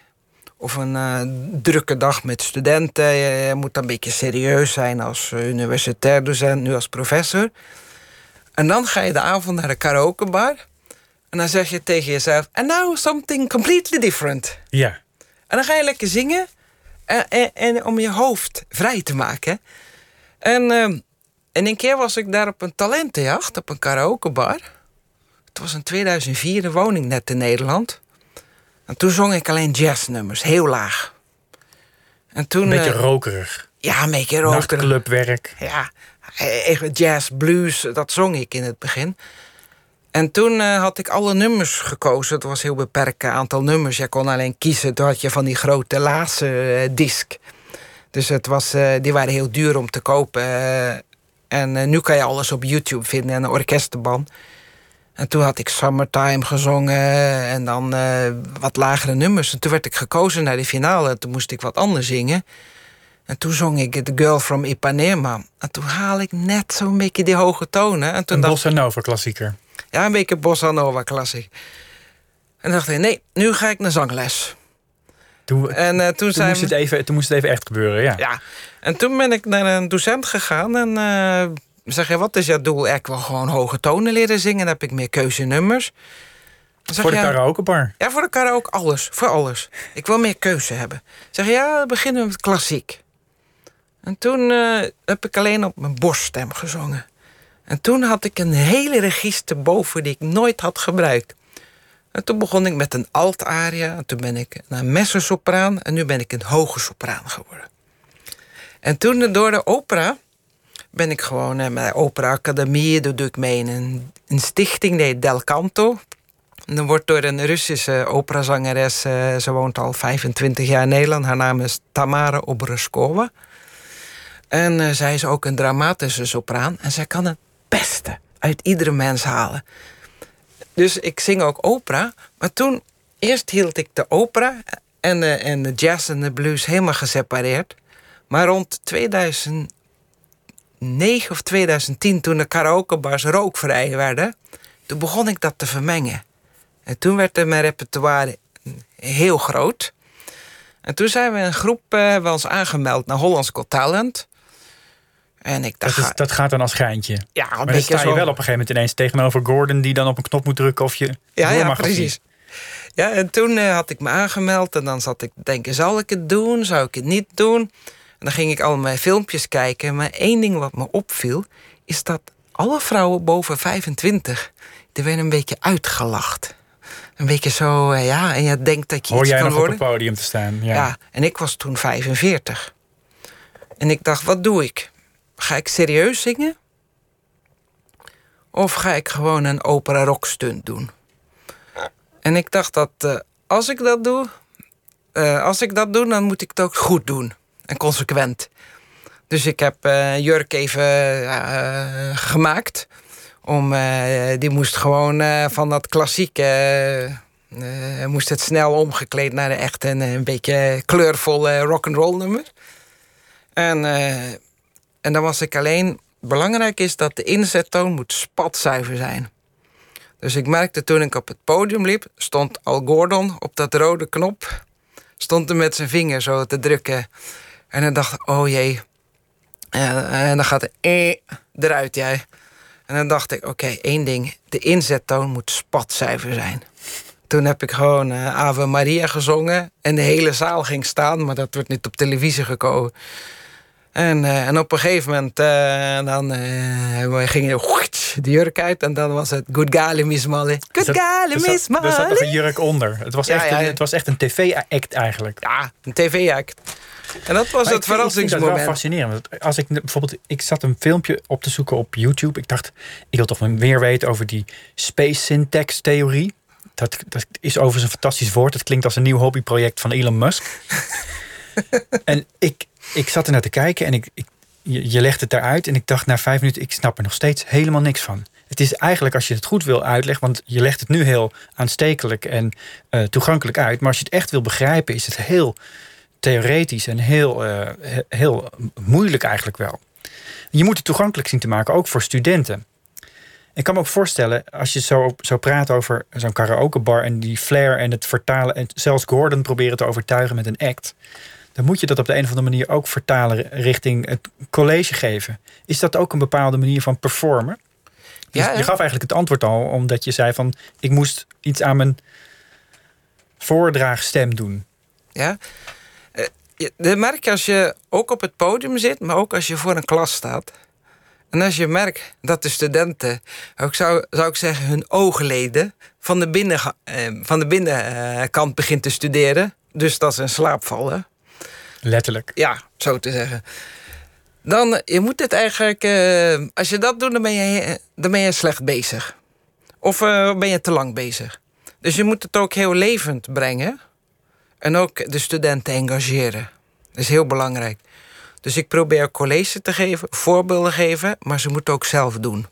of een drukke dag met studenten, je, moet dan een beetje serieus zijn als universitair docent, nu als professor. En dan ga je de avond naar de karaokebar en dan zeg je tegen jezelf: And now something completely different.
Ja.
En dan ga je lekker zingen. En, en, en om je hoofd vrij te maken. En, ehm, en een keer was ik daar op een talentenjacht, op een karaokebar. Het was in 2004, de woning net in Nederland. En toen zong ik alleen jazznummers, heel laag. En toen...
Een beetje
eh,
rokerig.
ja, een beetje roken.
Nachtclubwerk.
Ja, jazz, blues, dat zong ik in het begin. En toen eh, had ik alle nummers gekozen. Het was een heel beperkt aantal nummers. Je kon alleen kiezen. Toen had je van die grote laatste disc. Dus het was, eh, die waren heel duur om te kopen. eh. En eh, nu kan je alles op YouTube vinden en een orkestenband. En toen had ik Summertime gezongen en dan eh, wat lagere nummers. En toen werd ik gekozen naar de finale. En toen moest ik wat anders zingen. En toen zong ik The Girl from Ipanema. En toen haal ik net zo'n beetje die hoge tonen. En toen
Een
dacht
bossa nova klassieker.
Ja, een beetje bossa nova klassiek. En dacht ik, nee, nu ga ik naar zangles.
Toen,
En eh, toen,
toen,
zijn
moest het even, toen moest het even echt gebeuren, ja.
Ja, en toen ben ik naar een docent gegaan en eh, zeg je, wat is jouw doel? Ik wil gewoon hoge tonen leren zingen, dan heb ik meer keuzenummers. Zeg
Voor de
je, ja,
karaokebar.
Ja, voor de karaoke, alles, voor alles. Ik wil meer keuze hebben. Zeg je, ja, beginnen we met klassiek. En toen eh, heb ik alleen op mijn borststem gezongen. En toen had ik een hele register boven die ik nooit had gebruikt. En toen begon ik met een alt-aria. En toen ben ik naar mezzo-sopraan. En nu ben ik een hoge sopraan geworden. En toen door de opera ben ik gewoon met de Opera Academie. Daar doe ik mee in een, een stichting, die Del Canto. En dan wordt door een Russische operazangeres... eh, ze woont al 25 jaar in Nederland. Haar naam is Tamara Obreskova. En eh, zij is ook een dramatische sopraan. En zij kan het beste uit iedere mens halen. Dus ik zing ook opera. Maar toen, eerst hield ik de opera en de, en de jazz en de blues helemaal gesepareerd. Maar rond 2009 of 2010, toen de karaokebars rookvrij werden... toen begon ik dat te vermengen. En toen werd er mijn repertoire heel groot. En toen zijn we een groep eh, aangemeld naar Hollands Got Talent. En ik
Dat,
dacht,
is, dat gaat dan als geintje.
ja,
Maar dan sta je
zo-
wel op een gegeven moment ineens tegenover Gordon... die dan op een knop moet drukken of je
Ja, ja, precies. Ja, en toen eh, had ik me aangemeld en dan zat ik te denken: zal ik het doen? Zou ik het niet doen? En dan ging ik al mijn filmpjes kijken. Maar één ding wat me opviel, is dat alle vrouwen boven 25, die werden een beetje uitgelacht. Een beetje zo, eh, ja, en je denkt dat je
Hoor
iets
jij
kan
nog op
worden.
het podium te staan? Ja.
Ja. en ik was toen 45. En ik dacht, wat doe ik? Ga ik serieus zingen? Of ga ik gewoon een opera rock stunt doen? En ik dacht dat eh, als ik dat doe, eh, als ik dat doe, dan moet ik het ook goed doen en consequent. Dus ik heb eh, Jurk even gemaakt. Om, die moest gewoon van dat klassieke. moest het snel omgekleed naar de echte een, een beetje kleurvolle rock'n'roll nummer. En, en dan was ik alleen. Belangrijk is dat de inzettoon moet spatzuiver zijn. Dus ik merkte toen ik op het podium liep, stond Al Gordon op dat rode knop. Stond er met zijn vinger zo te drukken. En dan dacht ik, oh jee. Eh, en dan gaat de eh eruit, jij. En dan dacht ik, oké, één ding. De inzettoon moet spatzuiver zijn. Toen heb ik gewoon eh, Ave Maria gezongen. En de hele zaal ging staan, maar dat wordt niet op televisie gekomen. En, eh, en op een gegeven moment eh, dan, eh, ging je de jurk uit. En dan was het Good Gale Miss Molly. Good
zat-
Gale
er zat-
Miss
Er zat nog
Molly.
een jurk onder. Het was
Ja,
echt,
ja,
Een, het was echt een tv-act eigenlijk.
Ja, een tv-act. En dat was
Maar
het
ik vind- Ik vind dat wel
verrassingsmoment.
fascinerend. Want Als ik bijvoorbeeld, ik zat een filmpje op te zoeken op YouTube. Ik dacht, ik wil toch meer weten over die space syntax theorie. Dat, dat is overigens een fantastisch woord. Het klinkt als een nieuw hobbyproject van Elon Musk. en ik, ik zat er naar te kijken en ik, ik, je, legt het daaruit. En ik dacht na vijf minuten, ik snap er nog steeds helemaal niks van. Het is eigenlijk, als je het goed wil uitleggen, want je legt het nu heel aanstekelijk en eh, toegankelijk uit. Maar als je het echt wil begrijpen, is het heel theoretisch en heel, eh, he- heel moeilijk eigenlijk wel. Je moet het toegankelijk zien te maken, ook voor studenten. Ik kan me ook voorstellen, als je zo, zo praat over zo'n karaokebar en die flair en het vertalen en zelfs Gordon proberen te overtuigen met een act, dan moet je dat op de een of andere manier ook vertalen richting het college geven. Is dat ook een bepaalde manier van performen? Dus
Ja, ja.
Je gaf eigenlijk het antwoord al, omdat je zei van ik moest iets aan mijn voordraagstem doen.
Ja. Eh, je- Dat merk je als je ook op het podium zit, maar ook als je voor een klas staat. En als je merkt dat de studenten, ook zou, zou ik zeggen, hun oogleden van de, binnen, eh, van de binnenkant begint te studeren. Dus dat ze in slaap vallen.
Letterlijk.
Ja, zo te zeggen. Dan, je moet het eigenlijk, eh, als je dat doet, dan ben je, dan ben je slecht bezig. Of eh, ben je te lang bezig. Dus je moet het ook heel levend brengen. En ook de studenten engageren. Dat is heel belangrijk. Dus ik probeer college te geven, voorbeelden geven, maar ze moeten ook zelf doen.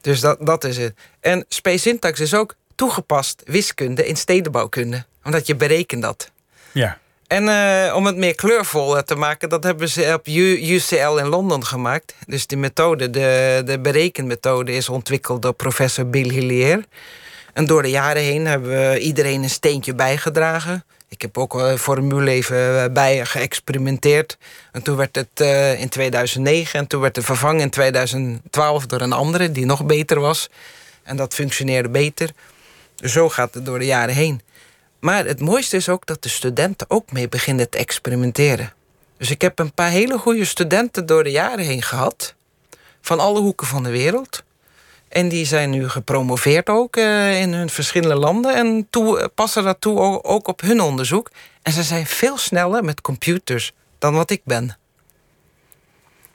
Dus dat, dat is het. En Space Syntax is ook toegepast wiskunde in stedenbouwkunde, omdat je berekent dat.
Ja.
En uh, om het meer kleurvol te maken, dat hebben ze op UCL in Londen gemaakt. Dus die methode, de, de berekenmethode, is ontwikkeld door professor Bill Hillier. En door de jaren heen hebben we iedereen een steentje bijgedragen. Ik heb ook een formule even bij geëxperimenteerd. En toen werd het in 2009 en toen werd het vervangen in 2012 door een andere die nog beter was. En dat functioneerde beter. Dus zo gaat het door de jaren heen. Maar het mooiste is ook dat de studenten ook mee beginnen te experimenteren. Dus ik heb een paar hele goede studenten door de jaren heen gehad. Van alle hoeken van de wereld. En die zijn nu gepromoveerd ook uh, in hun verschillende landen. En passen dat toe ook op hun onderzoek. En ze zijn veel sneller met computers dan wat ik ben.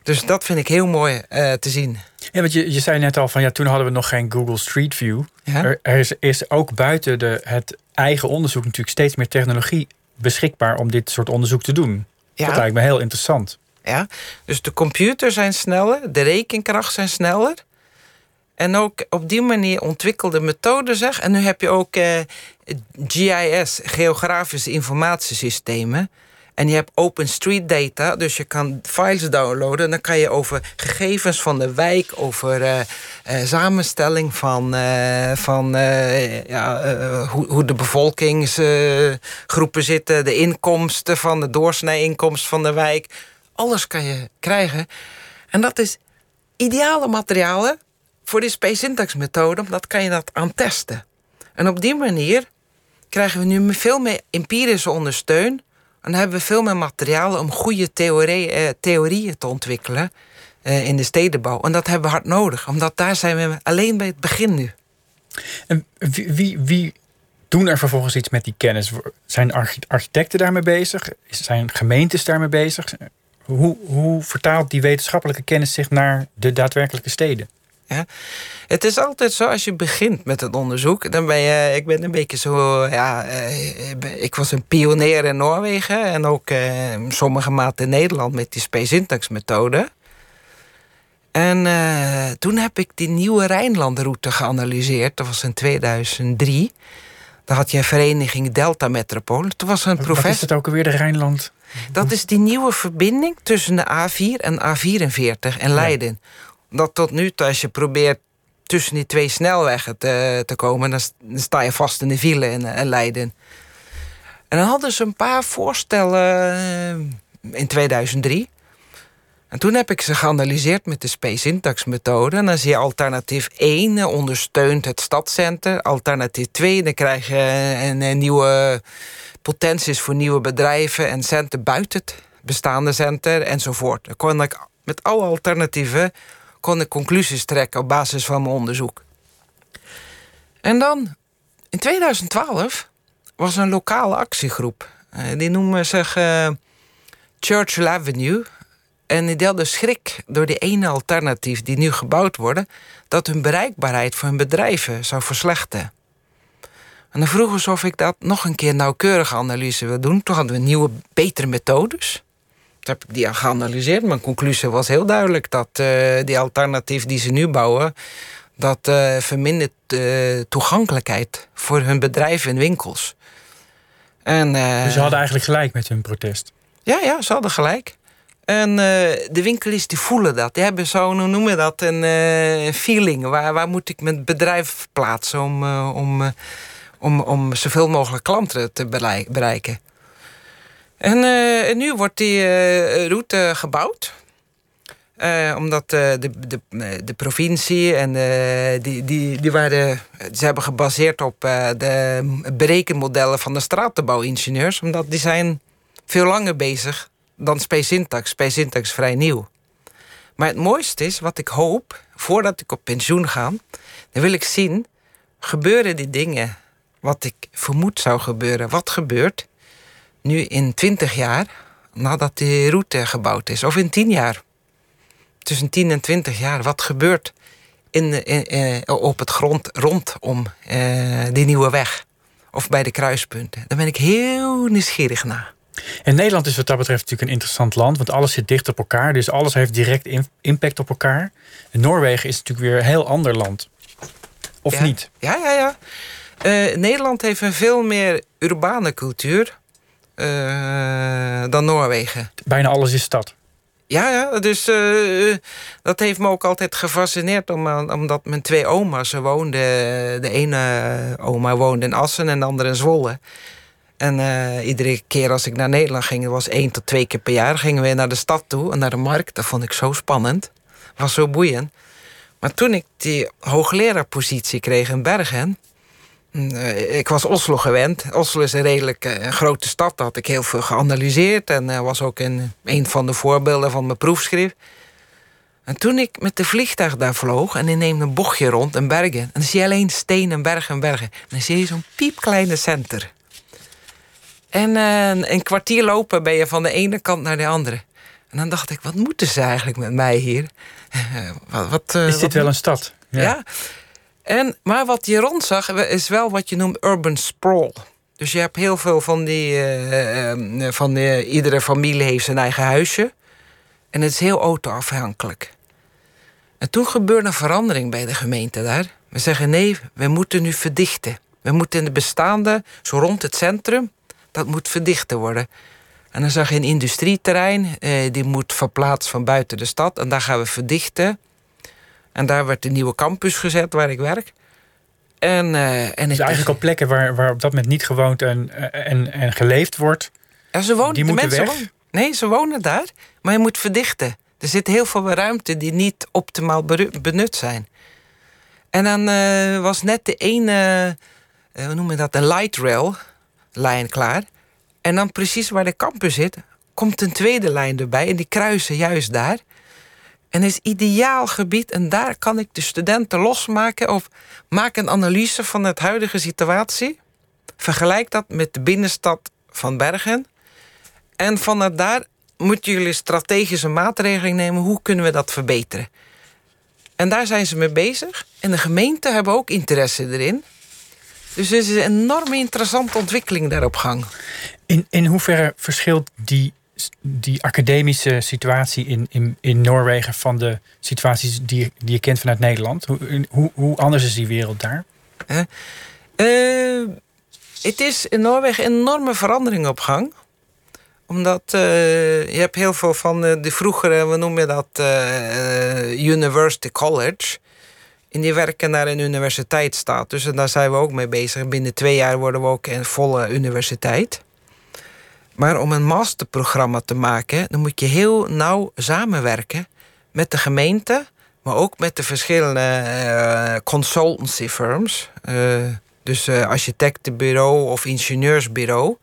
Dus dat vind ik heel mooi uh, te zien.
Ja, want je, je zei net al van ja, toen hadden we nog geen Google Street View. Ja? Er, er is, is, ook buiten de, het eigen onderzoek natuurlijk steeds meer technologie beschikbaar om dit soort onderzoek te doen. Ja. Dat lijkt me heel interessant.
Ja, dus de computers zijn sneller, de rekenkracht zijn sneller. En ook op die manier ontwikkelde methoden zeg. En nu heb je ook eh, GIS, geografische informatiesystemen. En je hebt OpenStreetData, dus je kan files downloaden. En dan kan je over gegevens van de wijk, over uh, uh, samenstelling van, uh, van ja, hoe, hoe de bevolkingsgroepen zitten, de inkomsten van de doorsnee-inkomsten van de wijk. Alles kan je krijgen. En dat is ideale materialen voor de space syntax methode, omdat kan je dat aan testen. En op die manier krijgen we nu veel meer empirische ondersteuning dan hebben we veel meer materiaal om goede theorie, eh, theorieën te ontwikkelen eh, in de stedenbouw. En dat hebben we hard nodig, omdat daar zijn we alleen bij het begin nu.
En wie, wie, wie doen er vervolgens iets met die kennis? Zijn architecten daarmee bezig? Zijn gemeentes daarmee bezig? Hoe, hoe vertaalt die wetenschappelijke kennis zich naar de daadwerkelijke steden?
Ja. Het is altijd zo, als je begint met het onderzoek, dan ben je, ik ben een beetje zo, ja, eh, ik was een pionier in Noorwegen en ook eh, sommige maten in Nederland met die Space Syntax methode. En uh, toen heb ik die nieuwe Rijnlandroute geanalyseerd, dat was in 2003. Daar had je een vereniging Delta Metropool. Toen was een professor. Wat
is het ook alweer, de Rijnland?
Dat is die nieuwe verbinding tussen de A4 en A44 en Leiden dat tot nu toe, als je probeert tussen die twee snelwegen te, te komen, dan sta je vast in de file in, in Leiden. En dan hadden ze een paar voorstellen eh, in 2003. En toen heb ik ze geanalyseerd met de Space Syntax methode. En dan zie je alternatief 1 eh, ondersteunt het stadcenter. Alternatief 2, dan krijg je een nieuwe potenties voor nieuwe bedrijven en centen buiten het bestaande center enzovoort. Dan kon ik met alle alternatieven kon ik conclusies trekken op basis van mijn onderzoek. En dan, in 2012, was een lokale actiegroep. Eh, die noemen zich uh, Churchill Avenue. En die deelden schrik door die ene alternatief die nu gebouwd worden... dat hun bereikbaarheid voor hun bedrijven zou verslechteren. En dan vroegen ze of ik dat nog een keer nauwkeurige analyse wil doen. Toen hadden we nieuwe, betere methodes. Toen heb ik die geanalyseerd. Mijn conclusie was heel duidelijk dat uh, die alternatief die ze nu bouwen, dat uh, vermindert de uh, toegankelijkheid voor hun bedrijven en winkels. En,
dus ze hadden eigenlijk gelijk met hun protest?
Ja, ja, ze hadden gelijk. En de winkeliers die voelen dat. Die hebben zo, hoe noemen we dat, een feeling. Waar, waar moet ik mijn bedrijf plaatsen om, om, om, om zoveel mogelijk klanten te bereiken? Eh, en nu wordt die uh, route gebouwd. Uh, omdat de, de, de provincie en die, die, die waren, ze hebben gebaseerd op de berekenmodellen van de stratenbouwingenieurs. Omdat die zijn veel langer bezig dan Space Syntax. Space Syntax vrij nieuw. Maar het mooiste is, wat ik hoop, voordat ik op pensioen ga... dan wil ik zien, gebeuren die dingen wat ik vermoed zou gebeuren. Wat gebeurt nu in 20 jaar, nadat die route gebouwd is, of in 10 jaar, tussen 10 en 20 jaar, wat gebeurt in, in, in eh, op het grond rondom uh, die nieuwe weg? Of bij de kruispunten. Daar ben ik heel nieuwsgierig naar.
En Nederland is wat dat betreft natuurlijk een interessant land, want alles zit dicht op elkaar, dus alles heeft direct impact op elkaar. En Noorwegen is natuurlijk weer een heel ander land. Of
ja.
niet?
Ja, ja, ja. Uh, Nederland heeft een veel meer urbane cultuur dan Noorwegen.
Bijna alles is stad.
Ja, ja dus uh, dat heeft me ook altijd gefascineerd. omdat mijn twee oma's woonden. De ene oma woonde in Assen en de andere in Zwolle. En uh, iedere keer als ik naar Nederland ging, dat was één tot twee keer per jaar, gingen we naar de stad toe en naar de markt. Dat vond ik zo spannend. was zo boeiend. Maar toen ik die hoogleraarpositie kreeg in Bergen. Uh, ik was Oslo gewend. Oslo is een redelijk uh, grote stad. Daar had ik heel veel geanalyseerd. En uh, was ook een, een van de voorbeelden van mijn proefschrift. En toen ik met de vliegtuig daar vloog en ik neem een bochtje rond in Bergen. En dan zie je alleen steen en bergen en bergen. En dan zie je zo'n piepkleine center. En een kwartier lopen ben je van de ene kant naar de andere. En dan dacht ik, wat moeten ze eigenlijk met mij hier?
wat, wat, is dit wel een stad?
Ja. ja. En, maar wat je rond zag, is wel wat je noemt urban sprawl. Dus je hebt heel veel van die. Uh, van die, iedere familie heeft zijn eigen huisje. En het is heel autoafhankelijk. En toen gebeurde een verandering bij de gemeente daar. We zeggen nee, we moeten nu verdichten. We moeten in de bestaande, zo rond het centrum, dat moet verdichten worden. En dan zag je een industrieterrein, eh, die moet verplaatst van buiten de stad. En daar gaan we verdichten. En daar werd een nieuwe campus gezet waar ik werk. En, uh, en
dus eigenlijk op plekken waar, waar op dat moment niet gewoond en, en, en geleefd wordt.
Ja, ze wonen, die de mensen weg. Wonen, nee, ze wonen daar, maar je moet verdichten. Er zit heel veel ruimte die niet optimaal benut zijn. En dan uh, was net de ene, uh, hoe noem je dat, de light rail lijn klaar. En dan precies waar de campus zit, komt een tweede lijn erbij. En die kruisen juist daar. En is ideaal gebied. En daar kan ik de studenten losmaken. Of maak een analyse van het huidige situatie. Vergelijk dat met de binnenstad van Bergen. En vanuit daar moeten jullie strategische maatregelen nemen. Hoe kunnen we dat verbeteren? En daar zijn ze mee bezig. En de gemeenten hebben ook interesse erin. Dus er is een enorme interessante ontwikkeling daar op gang.
In, in hoeverre verschilt die, die academische situatie in, in, in Noorwegen van de situaties die, die je kent vanuit Nederland? Hoe, hoe, hoe anders is die wereld daar?
Uh, het is in Noorwegen enorme verandering op gang omdat uh, je hebt heel veel van de vroegere, we noemen dat University College. En die werken naar een universiteitsstatus. En daar zijn we ook mee bezig. Binnen twee jaar worden we ook een volle universiteit. Maar om een masterprogramma te maken, dan moet je heel nauw samenwerken met de gemeente, maar ook met de verschillende uh, consultancy firms. Uh, dus uh, architectenbureau of ingenieursbureau.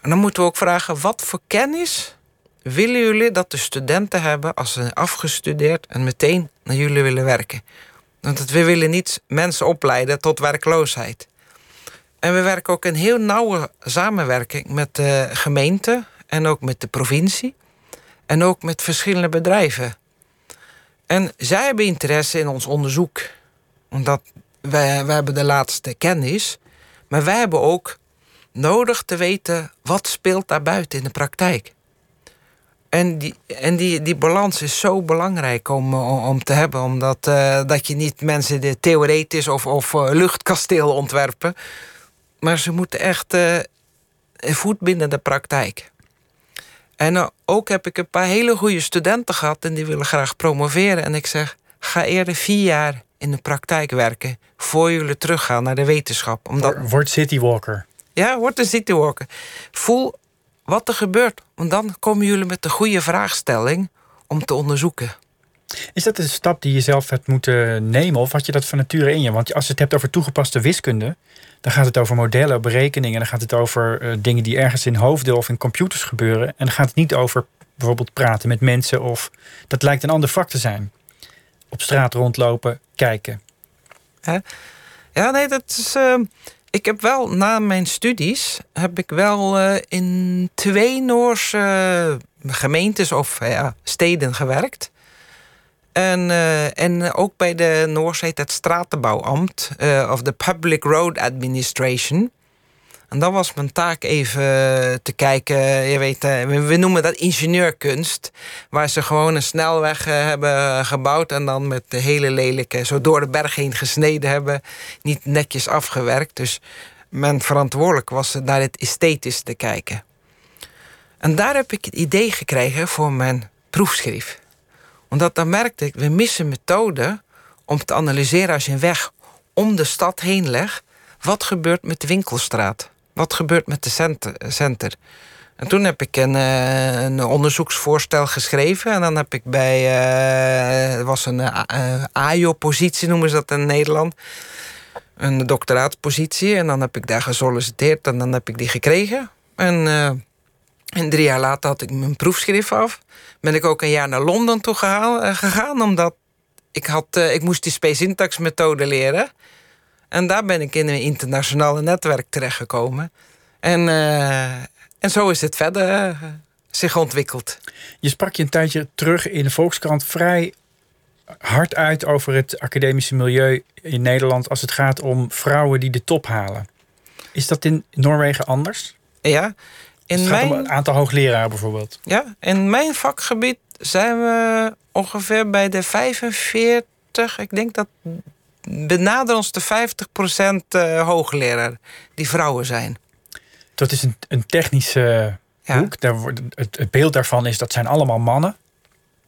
En dan moeten we ook vragen: wat voor kennis willen jullie dat de studenten hebben als ze afgestudeerd en meteen naar jullie willen werken? Want we willen niet mensen opleiden tot werkloosheid. En we werken ook in heel nauwe samenwerking met de gemeente en ook met de provincie. En ook met verschillende bedrijven. En zij hebben interesse in ons onderzoek. Omdat wij, wij hebben de laatste kennis. Maar wij hebben ook nodig te weten wat speelt daar buiten in de praktijk. En die, en die, die balans is zo belangrijk om, om te hebben. Omdat uh, dat je niet mensen de theoretisch of, of uh, luchtkasteel ontwerpen. Maar ze moeten echt uh, voet binnen de praktijk. En ook heb ik een paar hele goede studenten gehad en die willen graag promoveren. En ik zeg, ga eerder vier jaar in de praktijk werken voor jullie teruggaan naar de wetenschap.
Omdat... Word citywalker.
Ja, word een citywalker. Voel wat er gebeurt. Want dan komen jullie met de goede vraagstelling om te onderzoeken.
Is dat een stap die je zelf hebt moeten nemen of had je dat van nature in je? Want als je het hebt over toegepaste wiskunde, dan gaat het over modellen, berekeningen, dan gaat het over uh, dingen die ergens in hoofden of in computers gebeuren. En dan gaat het niet over bijvoorbeeld praten met mensen of dat lijkt een ander vak te zijn. Op straat rondlopen, kijken.
Ja, nee, dat is. Uh, ik heb wel na mijn studies heb ik wel uh, in twee Noorse gemeentes of ja, steden gewerkt. En, uh, en ook bij de Noors heet het Stratenbouwambt, uh, of de Public Road Administration. En dan was mijn taak even te kijken. Je weet, eh, we, noemen dat ingenieurkunst. Waar ze gewoon een snelweg eh, hebben gebouwd. En dan met de hele lelijke, zo door de berg heen gesneden hebben. Niet netjes afgewerkt. Dus men verantwoordelijk was naar het esthetisch te kijken. En daar heb ik het idee gekregen voor mijn proefschrift. Omdat dan merkte ik, we missen methoden om te analyseren als je een weg om de stad heen legt. Wat gebeurt met de winkelstraat? Wat gebeurt met de center? center? En toen heb ik een, eh, een, onderzoeksvoorstel geschreven. En dan heb ik bij. Uh, was een uh, AIO-positie, noemen ze dat in Nederland. Een doctoraatpositie. En dan heb ik daar gesolliciteerd en dan heb ik die gekregen. En, en drie jaar later had ik mijn proefschrift af. Ben ik ook een jaar naar Londen toe gegaan, omdat ik, had, ik moest die space syntax methode leren. En daar ben ik in een internationale netwerk terechtgekomen. En, uh, en zo is het verder uh, zich ontwikkeld.
Je sprak je een tijdje terug in de Volkskrant vrij hard uit over het academische milieu in Nederland als het gaat om vrouwen die de top halen. Is dat in Noorwegen anders?
Ja.
In het gaat om een aantal hoogleraren bijvoorbeeld.
Ja, in mijn vakgebied zijn we ongeveer bij de 45. Ik denk dat benaderen ons de 50% uh, hoogleraar die vrouwen zijn.
Dat is een, een technische ja. hoek. Daar wordt, het, het, beeld daarvan is dat zijn allemaal mannen.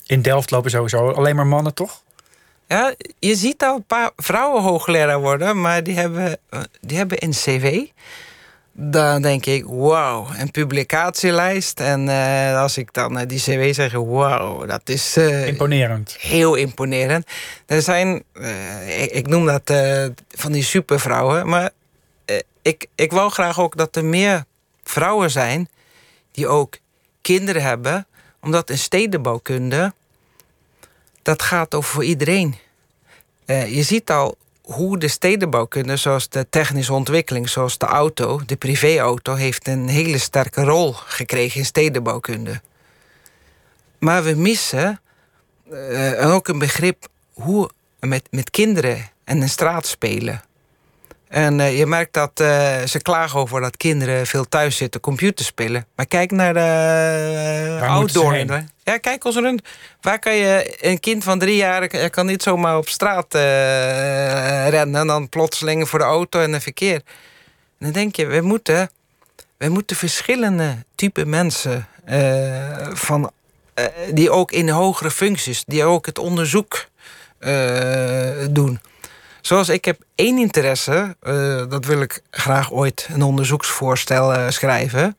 In Delft lopen sowieso alleen maar mannen, toch?
Ja, je ziet al een paar vrouwen hoogleraar worden, maar die hebben, eh, die hebben een cv dan denk ik, wauw, een publicatielijst. En uh, als ik dan uh, die cv zeg, wauw, dat is... Uh,
imponerend.
Heel imponerend. Er zijn, ik, ik, noem dat van die supervrouwen. Maar ik, ik wou graag ook dat er meer vrouwen zijn... die ook kinderen hebben. Omdat in stedenbouwkunde, dat gaat over voor iedereen. je ziet al hoe de stedenbouwkunde, zoals de technische ontwikkeling, zoals de auto, de privéauto, heeft een hele sterke rol gekregen in stedenbouwkunde. Maar we missen uh, ook een begrip hoe met, met kinderen en een straat spelen. En uh, je merkt dat uh, ze klagen over dat kinderen veel thuis zitten computer spelen. Maar kijk naar de uh, outdoor. Ja, kijk ons rond. Waar kan je een kind van drie jaar kan niet zomaar op straat rennen en dan plotseling voor de auto en het verkeer. En dan denk je, we moeten, we moeten verschillende type mensen van, die ook in hogere functies, die ook het onderzoek doen. Zoals ik heb één interesse, uh, dat wil ik graag ooit een onderzoeksvoorstel uh, schrijven.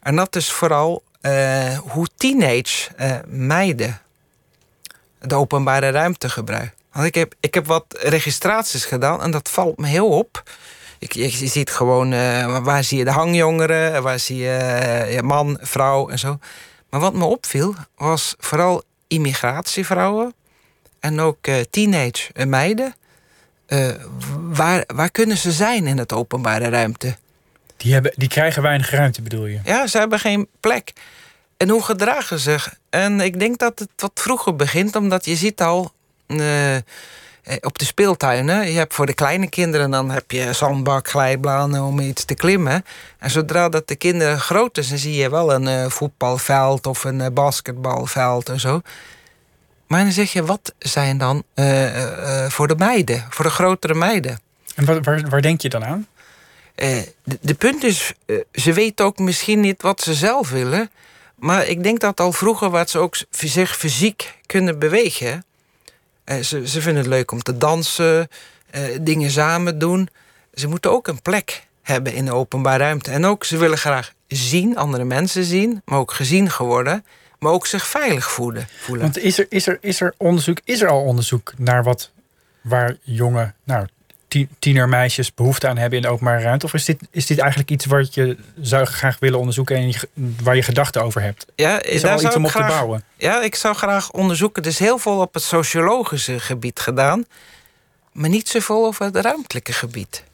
En dat is vooral uh, hoe teenage meiden de openbare ruimte gebruiken. Want ik heb, ik heb wat registraties gedaan en dat valt me heel op. Ik, je, je ziet gewoon, waar zie je de hangjongeren, waar zie je man, vrouw en zo. Maar wat me opviel was vooral immigratievrouwen en ook teenage meiden uh, waar, waar kunnen ze zijn in het openbare ruimte?
Die, hebben, die krijgen weinig ruimte, bedoel je?
Ja, ze hebben geen plek. En hoe gedragen ze zich? En ik denk dat het wat vroeger begint, omdat je ziet al uh, op de speeltuinen. Je hebt voor de kleine kinderen dan heb je zandbak, glijbanen om iets te klimmen. En zodra dat de kinderen groot zijn, zie je wel een uh, voetbalveld of een basketbalveld en zo. Maar dan zeg je, wat zijn dan uh, voor de meiden, voor de grotere meiden?
En waar, waar, waar denk je dan aan?
de, de, punt is, ze weten ook misschien niet wat ze zelf willen. Maar ik denk dat al vroeger wat ze ook zich fysiek kunnen bewegen. ze, ze vinden het leuk om te dansen, dingen samen doen. Ze moeten ook een plek hebben in de openbare ruimte. En ook ze willen graag zien, andere mensen zien, maar ook gezien geworden maar ook zich veilig voelen. voelen.
Want is er, is, er, is er onderzoek, is er al onderzoek naar wat waar jonge nou, tienermeisjes behoefte aan hebben in de openbare ruimte? Of is dit, is dit eigenlijk iets wat je zou graag willen onderzoeken en waar je gedachten over hebt?
Ja,
is er al iets om op
graag,
te bouwen?
Ja, ik zou graag onderzoeken. Er is heel veel op het sociologische gebied gedaan, maar niet zoveel over het ruimtelijke gebied.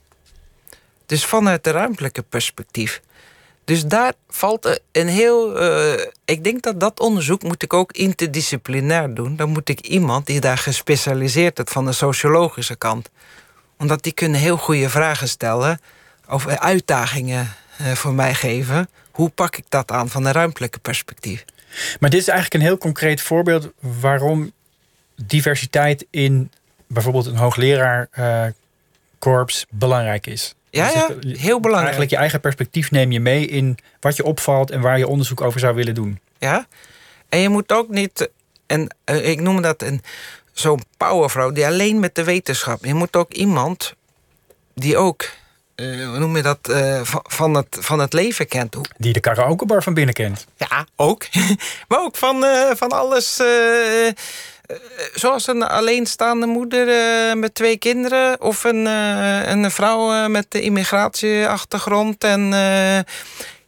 Dus vanuit het ruimtelijke perspectief. Dus daar valt een heel. Uh, ik denk dat dat onderzoek moet ik ook interdisciplinair doen. Dan moet ik iemand die daar gespecialiseerd is van de sociologische kant. Omdat die kunnen heel goede vragen stellen of uitdagingen voor mij geven. Hoe pak ik dat aan van een ruimtelijke perspectief?
Maar dit is eigenlijk een heel concreet voorbeeld waarom diversiteit in bijvoorbeeld een hoogleraarkorps belangrijk is.
Ja, ja, heel belangrijk.
Eigenlijk je eigen perspectief neem je mee in wat je opvalt en waar je onderzoek over zou willen doen.
Ja, en je moet ook niet, en ik noem dat een zo'n powervrouw die alleen met de wetenschap. Je moet ook iemand die ook, uh, hoe noem je dat, uh, van, het, van het leven kent.
Die de karaokebar van binnen kent.
Ja, ook. maar ook van, van alles. Zoals een alleenstaande moeder met twee kinderen. Of een, een vrouw met de immigratieachtergrond. En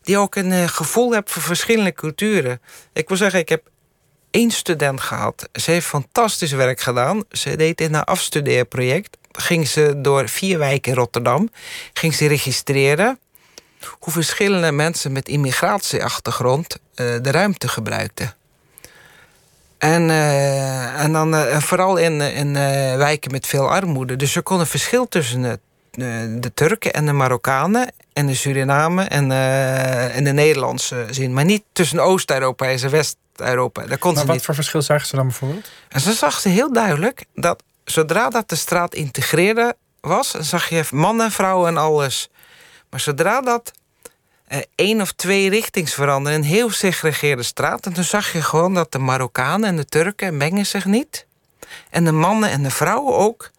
die ook een gevoel heeft voor verschillende culturen. Ik wil zeggen, ik heb één student gehad. Ze heeft fantastisch werk gedaan. Ze deed in haar afstudeerproject. Ging ze door vier wijken in Rotterdam. Ging ze registreren hoe verschillende mensen met immigratieachtergrond de ruimte gebruikten. En, uh, en dan uh, vooral in, in wijken met veel armoede. Dus er kon een verschil tussen het de Turken en de Marokkanen en de Suriname en, en de Nederlandse zin. Maar niet tussen Oost-Europa en West, Europa. Daar kon
maar wat
niet.
voor verschil zagen ze dan bijvoorbeeld?
En ze zag ze heel duidelijk dat zodra dat de straat integreerde was, zag je mannen, vrouwen en alles. Maar zodra dat eh, één of twee richtings veranderde, een heel segregeerde straat, en toen zag je gewoon dat de Marokkanen en de Turken mengen zich niet. En de mannen en de vrouwen ook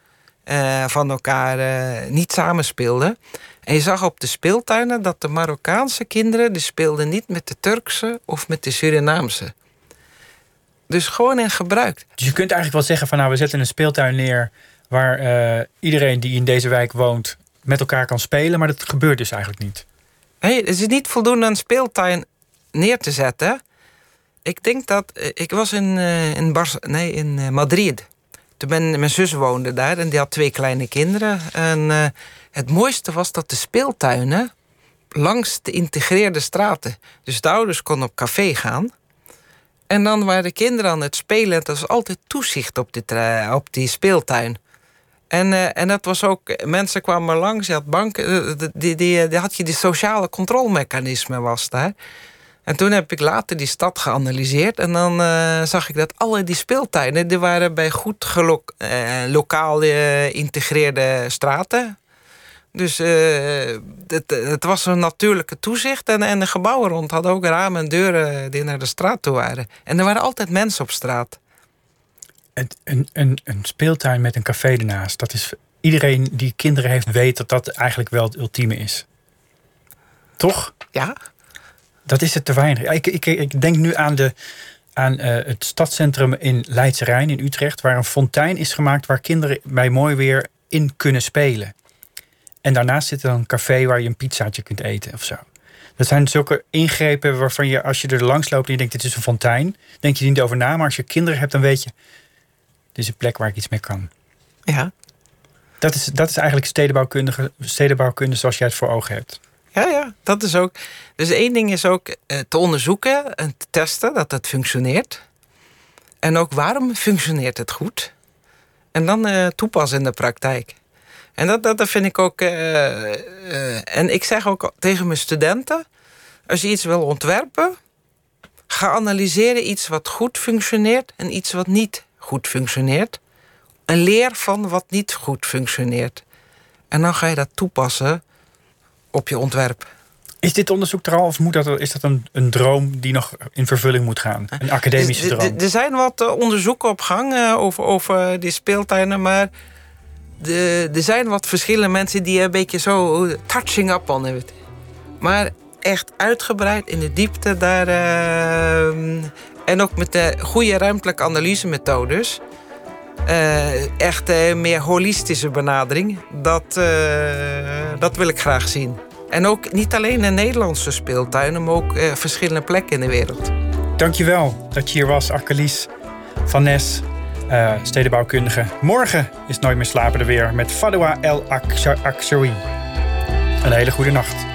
uh, van elkaar uh, niet samenspeelden. En je zag op de speeltuinen dat de Marokkaanse kinderen... die speelden niet met de Turkse of met de Surinaamse. Dus gewoon in gebruik.
Dus je kunt eigenlijk wel zeggen van nou, we zetten een speeltuin neer waar iedereen die in deze wijk woont met elkaar kan spelen, maar dat gebeurt dus eigenlijk niet.
Nee, het is niet voldoende een speeltuin neer te zetten. Ik denk dat eh, ik was in, uh, in, Bar nee, in uh, Madrid. Toen mijn zus woonde daar en die had twee kleine kinderen. En het mooiste was dat de speeltuinen langs de integreerde straten. Dus de ouders konden op café gaan. En dan waren de kinderen aan het spelen. Het was altijd toezicht op, dit, op die speeltuin. En, uh, en dat was ook, mensen kwamen langs, je had banken, eh, die, die, die, had je die sociale controlemechanisme was daar. En toen heb ik later die stad geanalyseerd. En dan zag ik dat alle die speeltuinen, die waren bij goed gelo lokaal geïntegreerde straten. Dus uh, het, het, was een natuurlijke toezicht. En, en de gebouwen rond hadden ook ramen en deuren die naar de straat toe waren. En er waren altijd mensen op straat.
Een, een, een speeltuin met een café ernaast. Dat is iedereen die kinderen heeft, weet dat dat eigenlijk wel het ultieme is. Toch?
Ja.
Dat is het te weinig. Ik, ik, ik denk nu aan, de, aan uh, het stadscentrum in Leidse Rijn in Utrecht, waar een fontein is gemaakt waar kinderen bij mooi weer in kunnen spelen. En daarnaast zit er dan een café waar je een pizzaatje kunt eten of zo. Dat zijn zulke ingrepen waarvan je, als je er langs loopt en je denkt: dit is een fontein, denk je niet over na. Maar als je kinderen hebt, dan weet je: is een plek waar ik iets mee kan.
Ja.
Dat is, dat is eigenlijk stedenbouwkundige, stedenbouwkunde zoals jij het voor ogen hebt.
Ja, ja, dat is ook. Dus één ding is ook eh, te onderzoeken en te testen dat het functioneert. En ook waarom functioneert het goed? En dan uh, toepassen in de praktijk. En dat, dat, dat vind ik ook. Uh, en ik zeg ook tegen mijn studenten: als je iets wil ontwerpen, ga analyseren iets wat goed functioneert en iets wat niet goed functioneert. En leer van wat niet goed functioneert. En dan ga je dat toepassen op je ontwerp.
Is dit onderzoek er al of moet dat, is dat een, een droom die nog in vervulling moet gaan? Een academische droom?
Er zijn wat onderzoeken op gang over, over die speeltuinen, maar de, er zijn wat verschillende mensen die een beetje zo touching up on it. Maar echt uitgebreid in de diepte daar. Uh, en ook met de goede ruimtelijke analysemethodes. Uh, echt uh, meer holistische benadering. Dat, uh, dat wil ik graag zien. En ook niet alleen in Nederlandse speeltuinen, maar ook verschillende plekken in de wereld.
Dankjewel dat je hier was, Akkelies van Nes stedenbouwkundige. Morgen is Nooit meer slapen er weer met Fadwa El Akshawi. Een hele goede nacht.